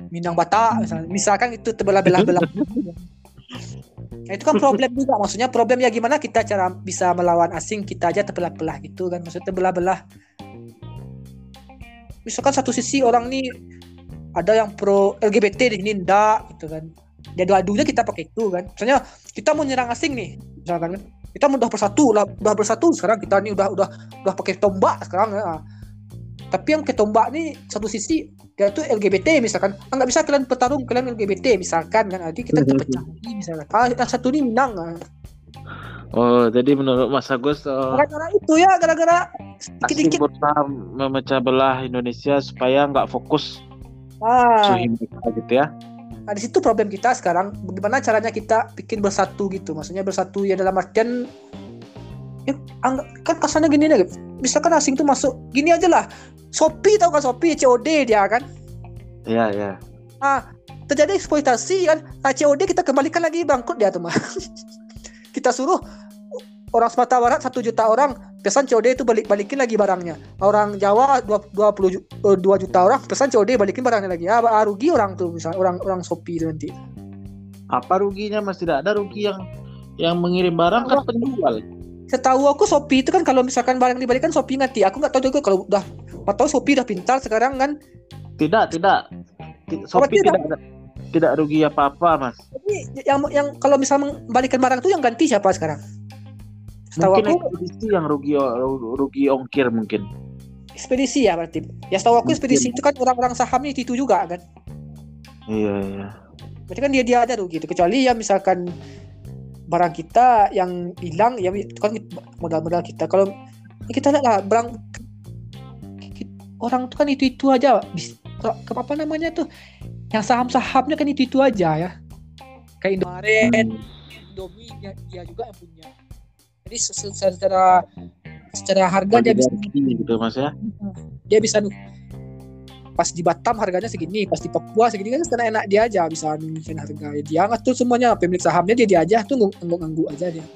Minang Batak misalnya. misalkan itu terbelah-belah-belah. Nah, itu kan problem juga. Maksudnya problem ya gimana kita cara bisa melawan asing kita aja terbelah-belah gitu kan. Maksudnya terbelah-belah. Misalkan satu sisi orang nih ada yang pro LGBT di sini enggak gitu kan. Dia adu-adunya kita pakai itu kan. Misalnya kita mau nyerang asing nih misalkan kan. Kita mau udah bersatu lah udah bersatu sekarang kita nih udah udah udah pakai tombak sekarang ya. Tapi yang ke tombak nih satu sisi dia tuh LGBT misalkan ah, nggak bisa kalian bertarung kalian LGBT misalkan kan nanti kita terpecah lagi misalkan ah yang satu ini menang ah. Oh, jadi menurut Mas Agus eh, gara-gara itu ya gara-gara berusaha memecah belah Indonesia supaya nggak fokus ah mereka gitu ya. Nah, di situ problem kita sekarang bagaimana caranya kita bikin bersatu gitu. Maksudnya bersatu ya dalam artian ya, kan kasarnya gini deh. Misalkan asing tuh masuk gini aja lah. Shopee tau kan Shopee COD dia kan. Iya, iya. Ah, terjadi eksploitasi kan. Nah, COD kita kembalikan lagi bangkrut dia tuh mah. kita suruh orang Sumatera Barat satu juta orang pesan COD itu balik balikin lagi barangnya. Orang Jawa dua- 20 ju- eh, 2 juta orang pesan COD balikin barangnya lagi. Ah, ah, rugi orang tuh misalnya orang orang Shopee itu nanti. Apa ruginya Mas? Tidak ada rugi yang yang mengirim barang kan penjual. Setahu aku Shopee itu kan kalau misalkan barang dibalikan Shopee ngerti. Aku nggak tahu juga kalau udah atau Shopee udah pintar sekarang kan. Tidak, tidak. Ti- Shopee tidak. tidak tidak rugi apa-apa, Mas. Tapi yang yang kalau misalnya membalikan barang itu yang ganti siapa sekarang? Setahu Mungkin aku ekspedisi yang rugi rugi ongkir mungkin. ekspedisi ya berarti. Ya setahu aku Mungkin. ekspedisi itu kan orang-orang sahamnya itu juga kan. Iya, iya. Berarti kan dia dia ada rugi itu kecuali ya misalkan barang kita yang hilang ya itu kan modal-modal kita. Kalau ya kita lihat lah barang orang itu kan itu itu aja. Bis- ke apa namanya tuh? Yang saham-sahamnya kan itu itu aja ya. Kayak Indomaret Indomie dia, dia juga yang punya. Jadi se- se- secara secara harga dia bisa gitu mas ya? Dia bisa pas di Batam harganya segini, pas di Papua segini kan karena enak dia aja bisa nunjukin harga. Dia. Ngatur semuanya pemilik sahamnya dia dia aja tuh ngangguk-ngangguk aja dia.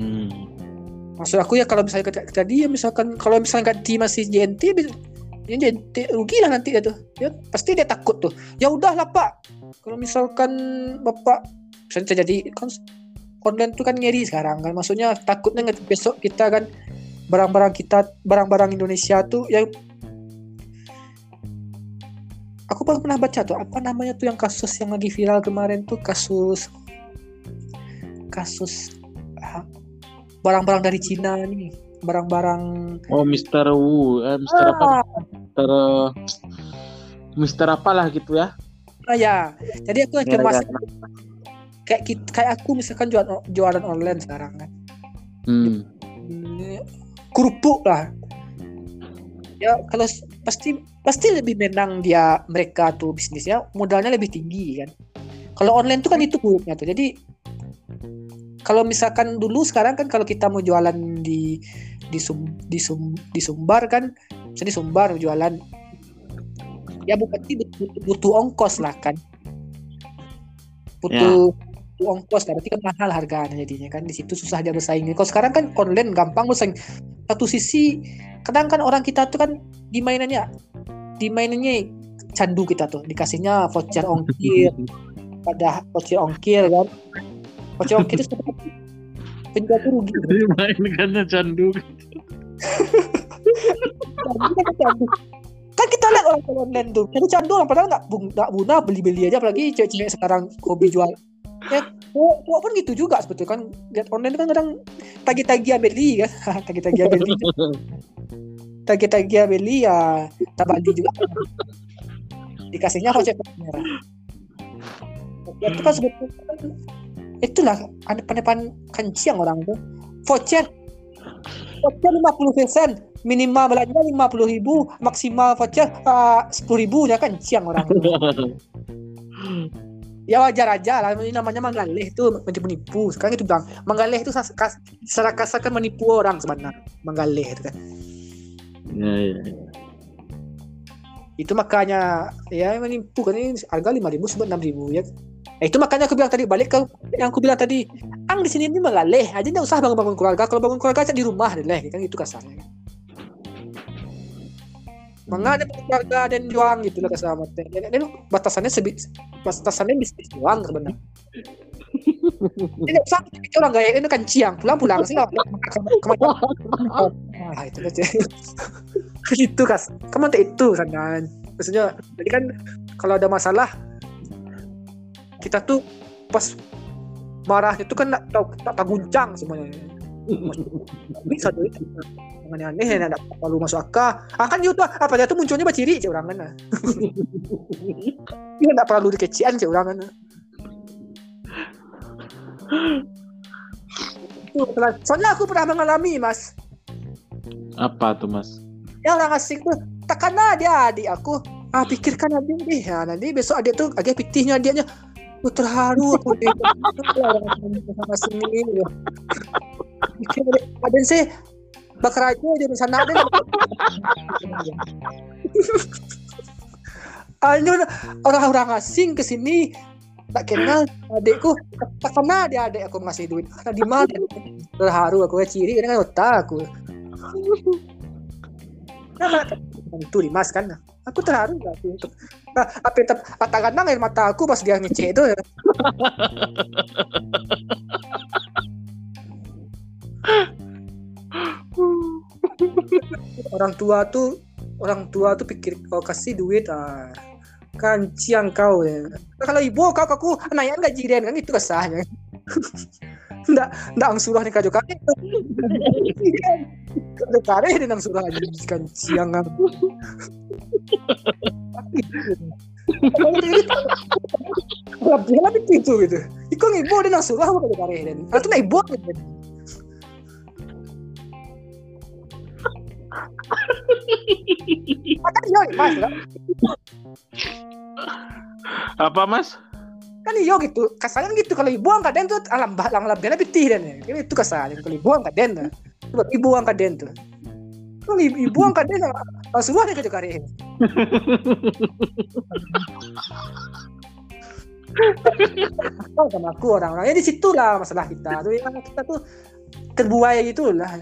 hmm. Maksud aku ya kalau misalnya tadi ya misalkan kalau misalnya ganti masih JNT ya JNT rugi lah nanti ya tuh. Ya pasti dia takut tuh. Ya udahlah Pak. Kalau misalkan Bapak misalnya terjadi kan online tuh kan ngeri sekarang kan. Maksudnya takutnya nggak besok kita kan barang-barang kita barang-barang Indonesia tuh yang aku pernah baca tuh apa namanya tuh yang kasus yang lagi viral kemarin tuh kasus kasus ah, barang-barang dari Cina nih barang-barang oh Mister Wu eh, Mister apa? Ah, Mister Mister apalah gitu ya? Ah, ya. Jadi aku yang cemas kayak kayak aku misalkan jualan jualan online sekarang kan. Hmm. Kerupuk lah. Ya kalau pasti pasti lebih menang dia mereka tuh bisnisnya modalnya lebih tinggi kan. Kalau online tuh kan itu buruknya tuh. Jadi kalau misalkan dulu sekarang kan kalau kita mau jualan di di sum, di, sum, di Sumbar kan misalnya di Sumbar jualan ya berarti butuh, butuh ongkos lah kan. Butuh, butuh ongkos lah berarti kan mahal harganya jadinya kan di situ susah dia bersaing kalau sekarang kan online gampang bersaing. Satu sisi kadang kan orang kita tuh kan di mainannya di mainannya candu kita tuh. Dikasihnya voucher ongkir. Pada voucher ongkir kan voucher ongkir itu tuh rugi. Mainkannya candu kan kita lihat orang online tuh. Jadi candu orang padahal nggak guna beli beli aja apalagi cewek-cewek sekarang hobi jual. Ya cowok cowok pun gitu juga sebetulnya. Kan lihat online kan kadang tagi-tagi beli kan? Tagi-tagi beli. Tagi-tagi beli ya tak beli juga. Dikasihnya voucher merah. Ya, itu kan sebetulnya itulah ada penipuan kencing orang tuh voucher voucher lima puluh persen minimal belanja lima puluh ribu. Maksimal voucher sepuluh ribu ya kencing orang ya wajar aja lah. Ini namanya menggalih itu menipu menipu. Sekarang itu bilang menggalih itu secara kasar kan menipu orang sebenarnya. Menggalih itu kan. Ya, ya, ya. itu makanya ya menipu kan. Ini harga lima ribu sebut enam ribu ya Eh, itu makanya aku bilang tadi balik ke yang aku bilang tadi. Ang di sini ini mengalih aja nggak usah bangun bangun keluarga. Kalau bangun keluarga aja di rumah deh kan itu kasarnya. Mangga ada keluarga dan juang gitu lah kasar dan batasannya sebi batasannya bisnis doang sebenarnya. Ini usah orang gaya ini kan ciang. Pulang pulang sih lah. Ah itu aja itu kas. Tak itu sana maksudnya jadi kan kalau ada masalah kita tuh pas marahnya tuh kan tak tahu tak tak guncang semuanya. Bisa tuh itu yang aneh ya tidak perlu masuk akal. Ah kan itu apa dia tuh munculnya baciri cek orang kan. Dia tidak perlu dikecian cek orang Itu, soalnya aku pernah mengalami mas. Apa tuh mas? Ya orang asing tuh takkanlah dia adik aku. Ah pikirkan adik deh ya nanti besok adik tuh agak pitihnya adiknya Aku terharu aku sama sini adik sih bakar aja di sana deh Anjir, orang-orang asing ke sini tak kenal adikku. Tak kenal dia adik aku ngasih duit karena di mana. Terharu aku ya ciri kan otak aku. Nah, itu Dimas kan? Aku terharu gak sih untuk nah, apa tetap kadang air mata aku pas dia ngecek itu ya. orang tua tuh orang tua tuh pikir kau kasih duit ah kan ciang kau ya. Nah, kalau ibu kau aku nayan gaji dia kan itu kesahnya. Ndak ndak ang surah nih kajo kare dia nang surah aja kan ciang Berapa dia lebih itu gitu. Ikaw ng ibo din ang surah mo kajo kare din. Ato na ibo din. Kan iyo mas, kan? Apa mas? kan iyo gitu. Kasarnya gitu kalau ibu angkat den tuh alam alam alam dia pitih dan ya. Itu kasarnya kalau ibu angkat den tuh. Coba ibu angkat den tuh. Kalau ibu, ibu angkat den langsung ada kerja karya. Tahu sama aku orang-orangnya di situ lah masalah kita tuh ya kita tuh terbuai gitu lah.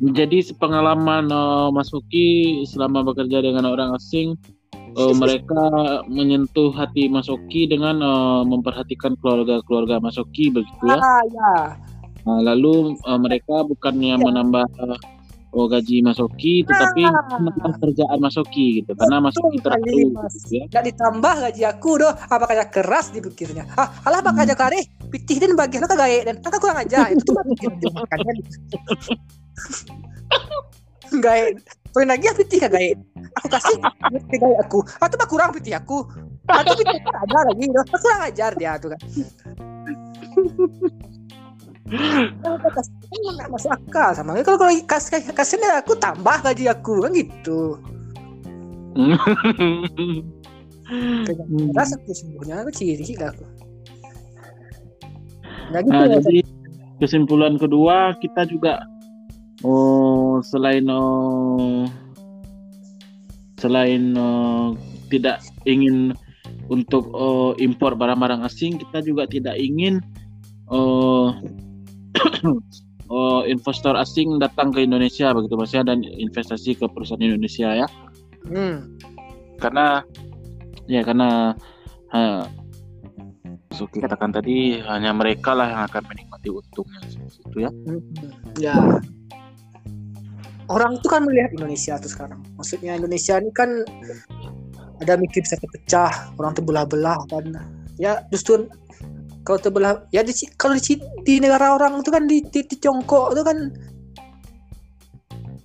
Jadi pengalaman uh, Mas Oki selama bekerja dengan orang asing, uh, mereka menyentuh hati Mas Oki dengan uh, memperhatikan keluarga-keluarga Mas Oki begitu ya. Ah ya. Nah, lalu uh, mereka bukannya Ya. menambah uh, oh, gaji Mas Oki, tetapi Ah. menambah kerjaan Mas Oki gitu, karena Mas Oki Betul sekali, terlalu gitu ya. Nggak ditambah gaji aku doh apa kerja keras dipikirnya ah alah apa kerja kare pitih dan bagian lo kagak dan kan kurang aja itu tuh pikir dia poin lagi ya pitih kagak aku kasih gae aku. Atau mah kurang pitih aku. Atau pitih aku ada lagi Aku kurang ajar dia tuh kan. Aku nggak masuk akal sama kalau kalau kasih kasihnya aku tambah gaji aku kan gitu. Keras aku sungguhnya aku ciri lah aku. Nggak gitu Nah, jadi kesimpulan kedua kita juga oh selain oh, selain oh, tidak ingin untuk oh, impor barang-barang asing, kita juga tidak ingin oh, oh, investor asing datang ke Indonesia begitu Mas ya dan investasi ke perusahaan Indonesia ya. hmm. Karena ya karena eh, Suki katakan tadi hanya mereka lah yang akan menikmati untungnya itu ya. Hmm. ya orang itu kan melihat Indonesia tuh sekarang maksudnya Indonesia ini kan ada mikir bisa terpecah orang terbelah-belah kan ya justru kalau terbelah ya di, kalau di, di negara orang itu kan di, di, di Tiongkok itu kan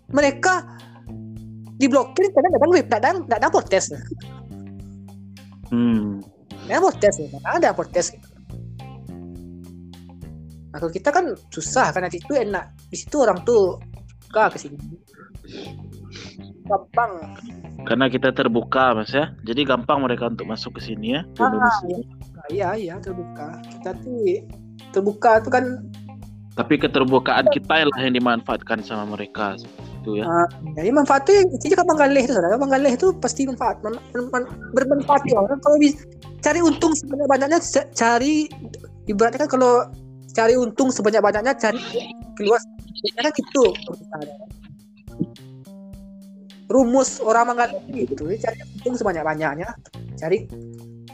mereka diblokir kadang kadang protes Hmm. ya protes ada protes gitu. Nah, kalau kita kan susah karena itu enak di situ orang tuh suka ke sini. Gampang. Karena kita terbuka mas ya, jadi gampang mereka untuk masuk ke sini ya ke Ah. Nah, iya. Iya terbuka. Kita tuh terbuka tuh kan Tapi keterbukaan kita lah yang dimanfaatkan sama mereka itu ya. uh, jadi manfaatnya itu juga bang Galih itu saudara. Bang Galih itu pasti manfaat. Man, man- man- bermanfaat ya orang. Kalau bisa cari untung sebanyak banyaknya cari ibaratnya kan kalau cari untung sebanyak banyaknya cari keluar kan gitu rumus orang mengatakan gitu Jadi cari untung sebanyak banyaknya cari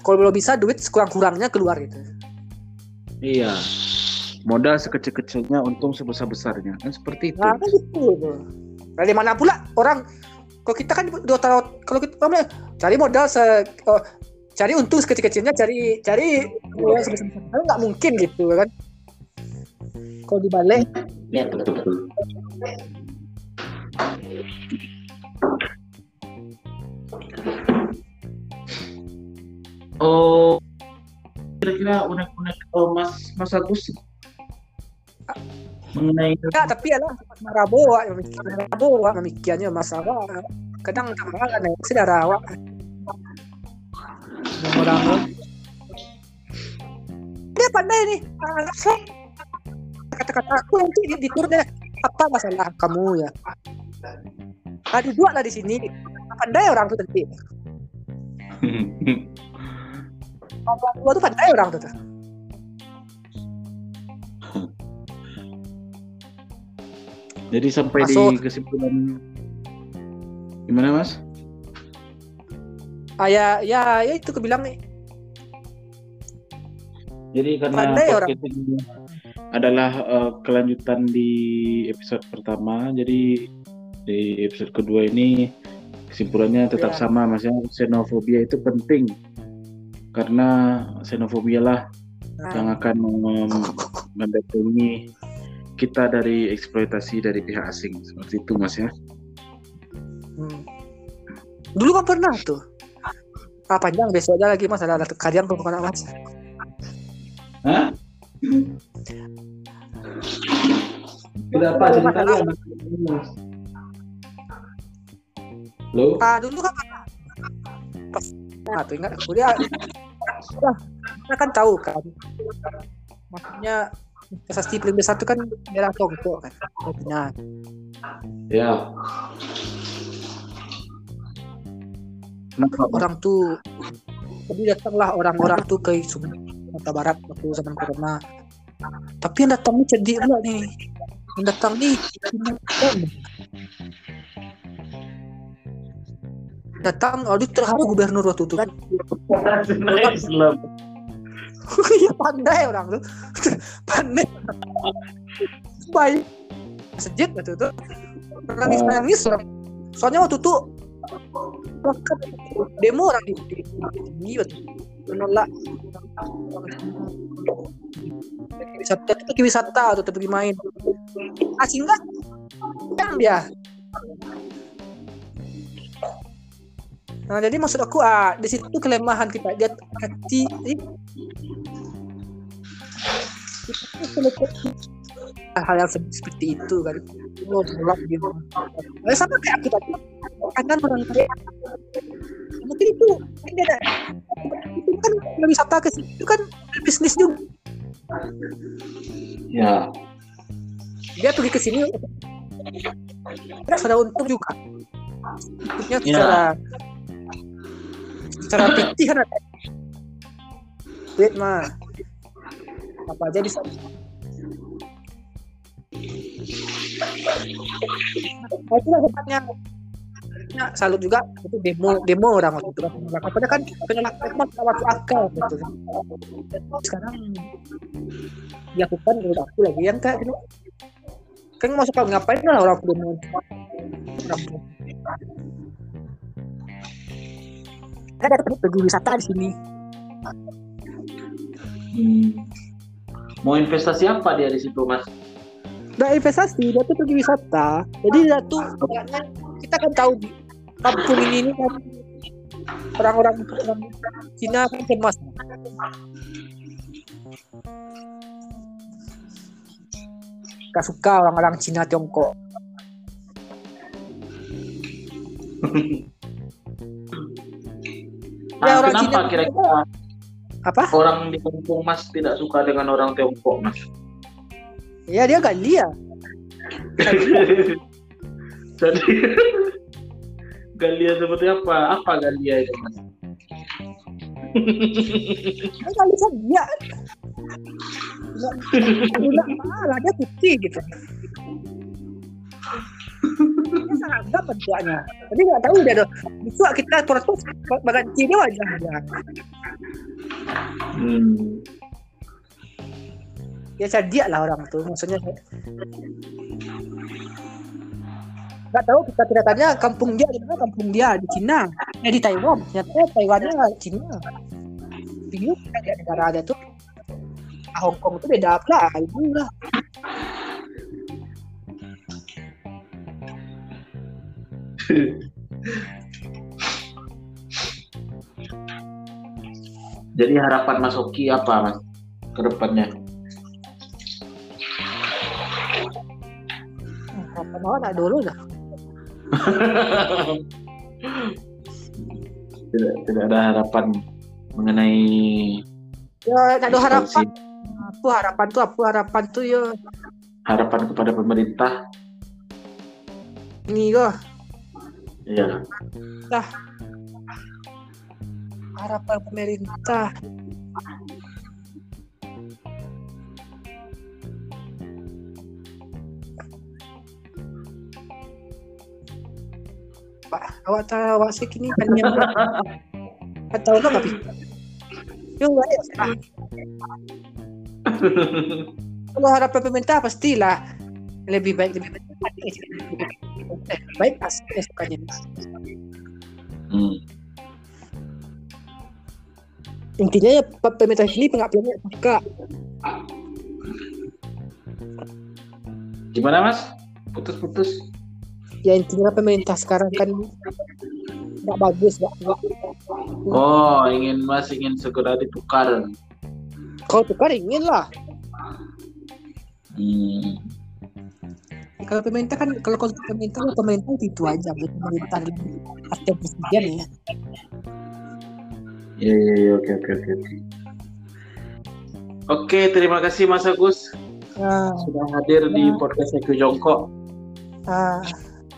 kalau belum bisa duit sekurang kurangnya keluar gitu Iya. Modal sekecil-kecilnya, untung sebesar-besarnya kan seperti itu. Nah, kan gitu. tuh. Dari mana pula orang kalau kita kan dua tahun kalau kita apa, cari modal se oh, cari untung sekecil-kecilnya cari cari modal sebesar-besarnya nggak mungkin gitu kan. Kalau dibalik Ya, betul. Oh, kira-kira unek-unek oh, Mas Mas Agus mengenai ya tapi ya lah maraboa maraboa memikirnya masalah kadang kan sih darah awak orang dia pandai nih Ah, so- kata-kata aku nanti di, di apa masalah kamu ya ada dua lah di sini pandai orang tuh nanti orang tua tuh pandai orang tuh tuh. Jadi sampai Masuk. di kesimpulan gimana Mas? ah ya ya ya itu kebilang nih Jadi karena Pandai orang. podcast ini adalah eh, kelanjutan di episode pertama, jadi di episode kedua ini kesimpulannya tetap Ya. sama, Mas ya. Xenofobia itu penting karena xenofobia lah Nah. yang akan membentengi kita dari eksploitasi dari pihak asing seperti itu, Mas ya. Hmm. Dulu kan pernah tuh. Ah, panjang besok aja lagi mas ada ada kalian kok anak mas. Hah? Tidak apa ceritanya. Lo? Ah dulu kan pas nah, tuh ingat aku dia kita kan tahu kan maksudnya prestasi paling besar itu kan daerah Tongko kan nah Ya. Kenapa? orang tuh jadi datanglah orang-orang tuh ke Sumatera Barat waktu zaman corona. Tapi yang datang cerdik pula nih. Yang datang nih datang audit terharu gubernur waktu itu. Islam. ya pandai orang tuh. Pandai. Baik. Sejak waktu itu. Nangis nangis. Soalnya waktu itu demo orang di di waktu itu. Menolak. Wisata itu wisata atau pergi main. Asing nggak yang dia? Nah, jadi maksud aku ah di situ kelemahan kita. Dia hati hal yang se- seperti itu kan. Oh gitu sama kayak aku tadi. Kanan orang mungkin itu dia ada. Itu kan wisata ke situ kan bisnis juga. Ya. dia pergi ke sini sudah untung juga. Untuknya Ya. secara secara fikih kan ada. Duit mah apa aja bisa. Nah, itulah hebatnya Ya, salut juga itu demo demo orang waktu itu. Kan kan penolak itu mah nggak masuk akal gitu. Sekarang dilakukan menurut aku lagi yang kayak gitu. Kan masuk akal ngapain lah orang demo. Orang kan ada wisata di sini. Hmm. Mau investasi apa dia di situ, Mas? Nah investasi dia tuh pergi wisata. Jadi dia tuh kayaknya kita kan tahu kampung ini ini kan orang-orang orang Cina kan cemas. Gak suka orang-orang Cina Tiongkok. Ya, Ah, orang kenapa kira-kira apa? orang di kampung Mas tidak suka dengan orang Tiongkok, Mas? ya dia gak dia Jadi Galia seperti apa? Apa Galia itu, Mas? kan gak bisa dia putih gitu dia seragam bentuknya jadi nggak tahu dia tuh itu kita protes berganti dia wajah dia Hmm. ya cerdik lah orang tuh maksudnya nggak tahu kita tidak tanya kampung dia di mana. Kampung dia di Cina. Eh di Taiwan. Ternyata Taiwannya Cina. Bingung ya negara ada tuh. Ah, Hong Kong itu beda. Apa itu lah. Jadi harapan Mas Oki apa, Mas? Ke depannya? apa mau nak dulu lah tidak, tidak ada harapan mengenai ya nak ada harapan. apa harapan tuh apa harapan tuh ya. Harapan kepada pemerintah. ini kok Iya. harapan pemerintah Pak, awak tahu awak sih kini kan yang tahu lah tapi Yo enggak ya. Kalau harapan pemerintah pastilah lebih baik lebih baik lebih baik pasti sukanya. Hmm. Intinya ya pe- pemerintah ini pengabdiannya suka Gimana, Mas? Putus-putus. Ya intinya pemerintah sekarang kan nggak bagus nggak Oh, ingin Mas ingin segera ditukar. kalau tukar ingin lah Hmm. Kalau pemerintah kan kalau konsep pemerintah pemerintah itu aja gitu pemerintah artinya presiden ya. Iya, iya, iya, oke, oke, oke, oke. Oke, terima kasih Mas Agus Nah, sudah hadir di Ya. podcast Eko Jongkok. ah,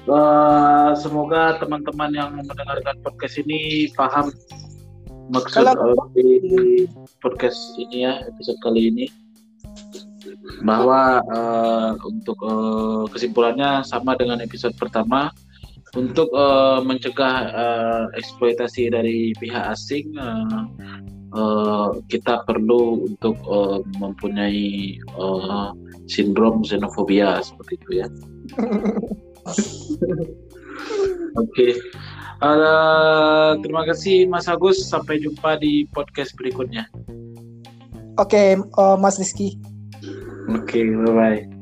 Eh, semoga teman-teman yang mendengarkan podcast ini paham maksud di podcast ini ya episode kali ini bahwa eh, untuk eh, kesimpulannya sama dengan episode pertama untuk eh, mencegah eh, eksploitasi dari pihak asing eh, eh, kita perlu untuk eh, mempunyai eh, sindrom xenofobia seperti itu ya. Oke. Eh, terima kasih Mas Agus. Sampai jumpa di podcast berikutnya. Oke, eh, Mas Rizky. Oke, bye bye.